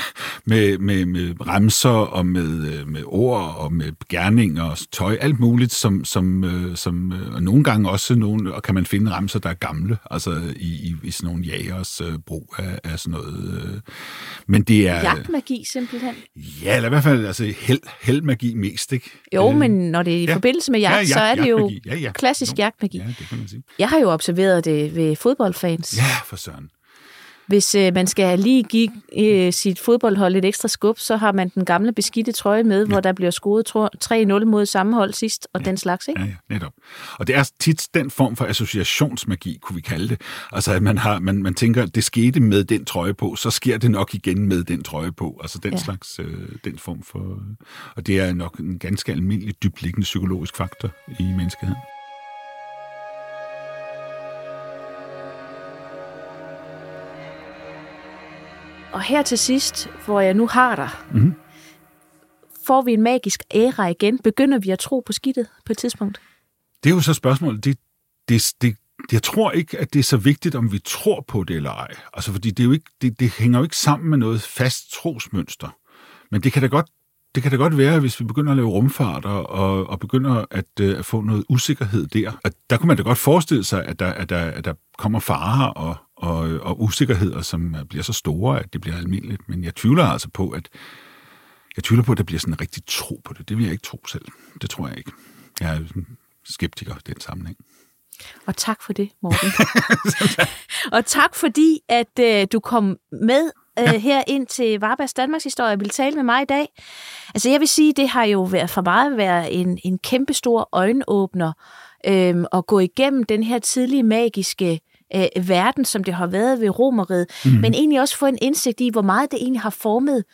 med, med, med remser og med, øh, med ord og med gerninger og tøj, alt muligt, som, som, øh, som og nogle gange også nogle, og kan man finde remser, der er gamle, altså i, i, i sådan nogle jægers uh, brug af, af sådan noget. Uh, men det er... Jagtmagi simpelthen? Ja, eller i hvert fald altså held, heldmagi mest, ikke? Jo, øh, men når det er i ja. forbindelse med jagt, Ja, ja, jagt- så er det jo. Ja, ja. klassisk Jo. jagtmagi. Ja, det kan man sige. Jeg har jo observeret det ved fodboldfans. Ja, for søren. Hvis øh, man skal lige give øh, sit fodboldhold et ekstra skub, så har man den gamle beskidte trøje med, ja. hvor der bliver scoret tro- 3-0 mod samme hold sidst, og ja. den slags, ikke? Ja, ja, netop. Og det er tit den form for associationsmagi, kunne vi kalde det. Altså, at man, har, man, man tænker, det skete med den trøje på, så sker det nok igen med den trøje på. Altså den ja. slags, øh, den form for... Og det er nok en ganske almindelig, dybliggende psykologisk faktor i menneskeheden. Og her til sidst, hvor jeg nu har dig, Mhm. får vi en magisk æra igen. Begynder vi at tro på skidtet på et tidspunkt? Det er jo så spørgsmålet. Det, det, det, jeg tror ikke, at det er så vigtigt, om vi tror på det eller ej. Altså, fordi det, er jo ikke, det, det hænger jo ikke sammen med noget fast trosmønster. Men det kan da godt, det kan da godt være, hvis vi begynder at lave rumfart og, og, og begynder at, øh, at få noget usikkerhed der. At der kunne man da godt forestille sig, at der, at der, at der kommer farer og, og, og usikkerheder, som bliver så store, at det bliver almindeligt. Men jeg tvivler altså på, at jeg tvivler på, at der bliver sådan en rigtig tro på det. Det vil jeg ikke tro selv. Det tror jeg ikke. Jeg er skeptiker i den sammenhæng. Og tak for det, Morten. og tak fordi, at øh, du kom med øh, ja. her ind til Varbas Danmarks Historie og ville tale med mig i dag. Altså jeg vil sige, det har jo været for mig været en, en kæmpe stor øjenåbner øh, at gå igennem den her tidlige magiske øh, verden, som det har været ved Romeriet, mm. men egentlig også få en indsigt i, hvor meget det egentlig har formet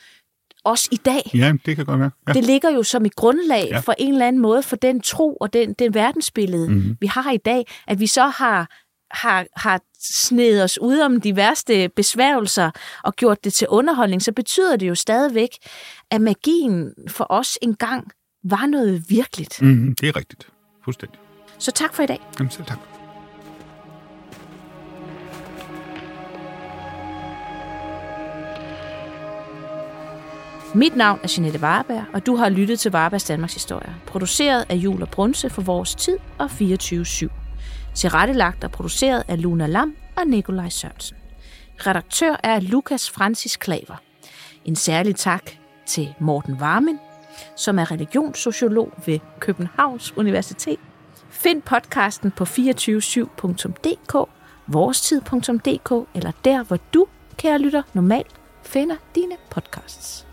os i dag. Ja, det kan godt være. Ja. Det ligger jo som et grundlag ja. For en eller anden måde for den tro og den, den verdensbillede, mm-hmm. vi har i dag. At vi så har, har, har snedet os ud om de værste besværgelser og gjort det til underholdning, så betyder det jo stadigvæk, at magien for os engang var noget virkeligt. Mm. Mm, det er rigtigt. Fuldstændig. Så tak for i dag. Jamen selv tak. Mit navn er Jeanette Warberg, og du har lyttet til Varbergs Danmarks Historie, produceret af Jul og Brunse for Vores Tid og 24-7. Tilrettelagt og produceret af Luna Lam og Nikolaj Sørensen. Redaktør er Lukas Francis Klaver. En særlig tak til Morten Varmen, som er religionssociolog ved Københavns Universitet. Find podcasten på 247.dk, vorestid.dk eller der, hvor du, kære lytter, normalt finder dine podcasts.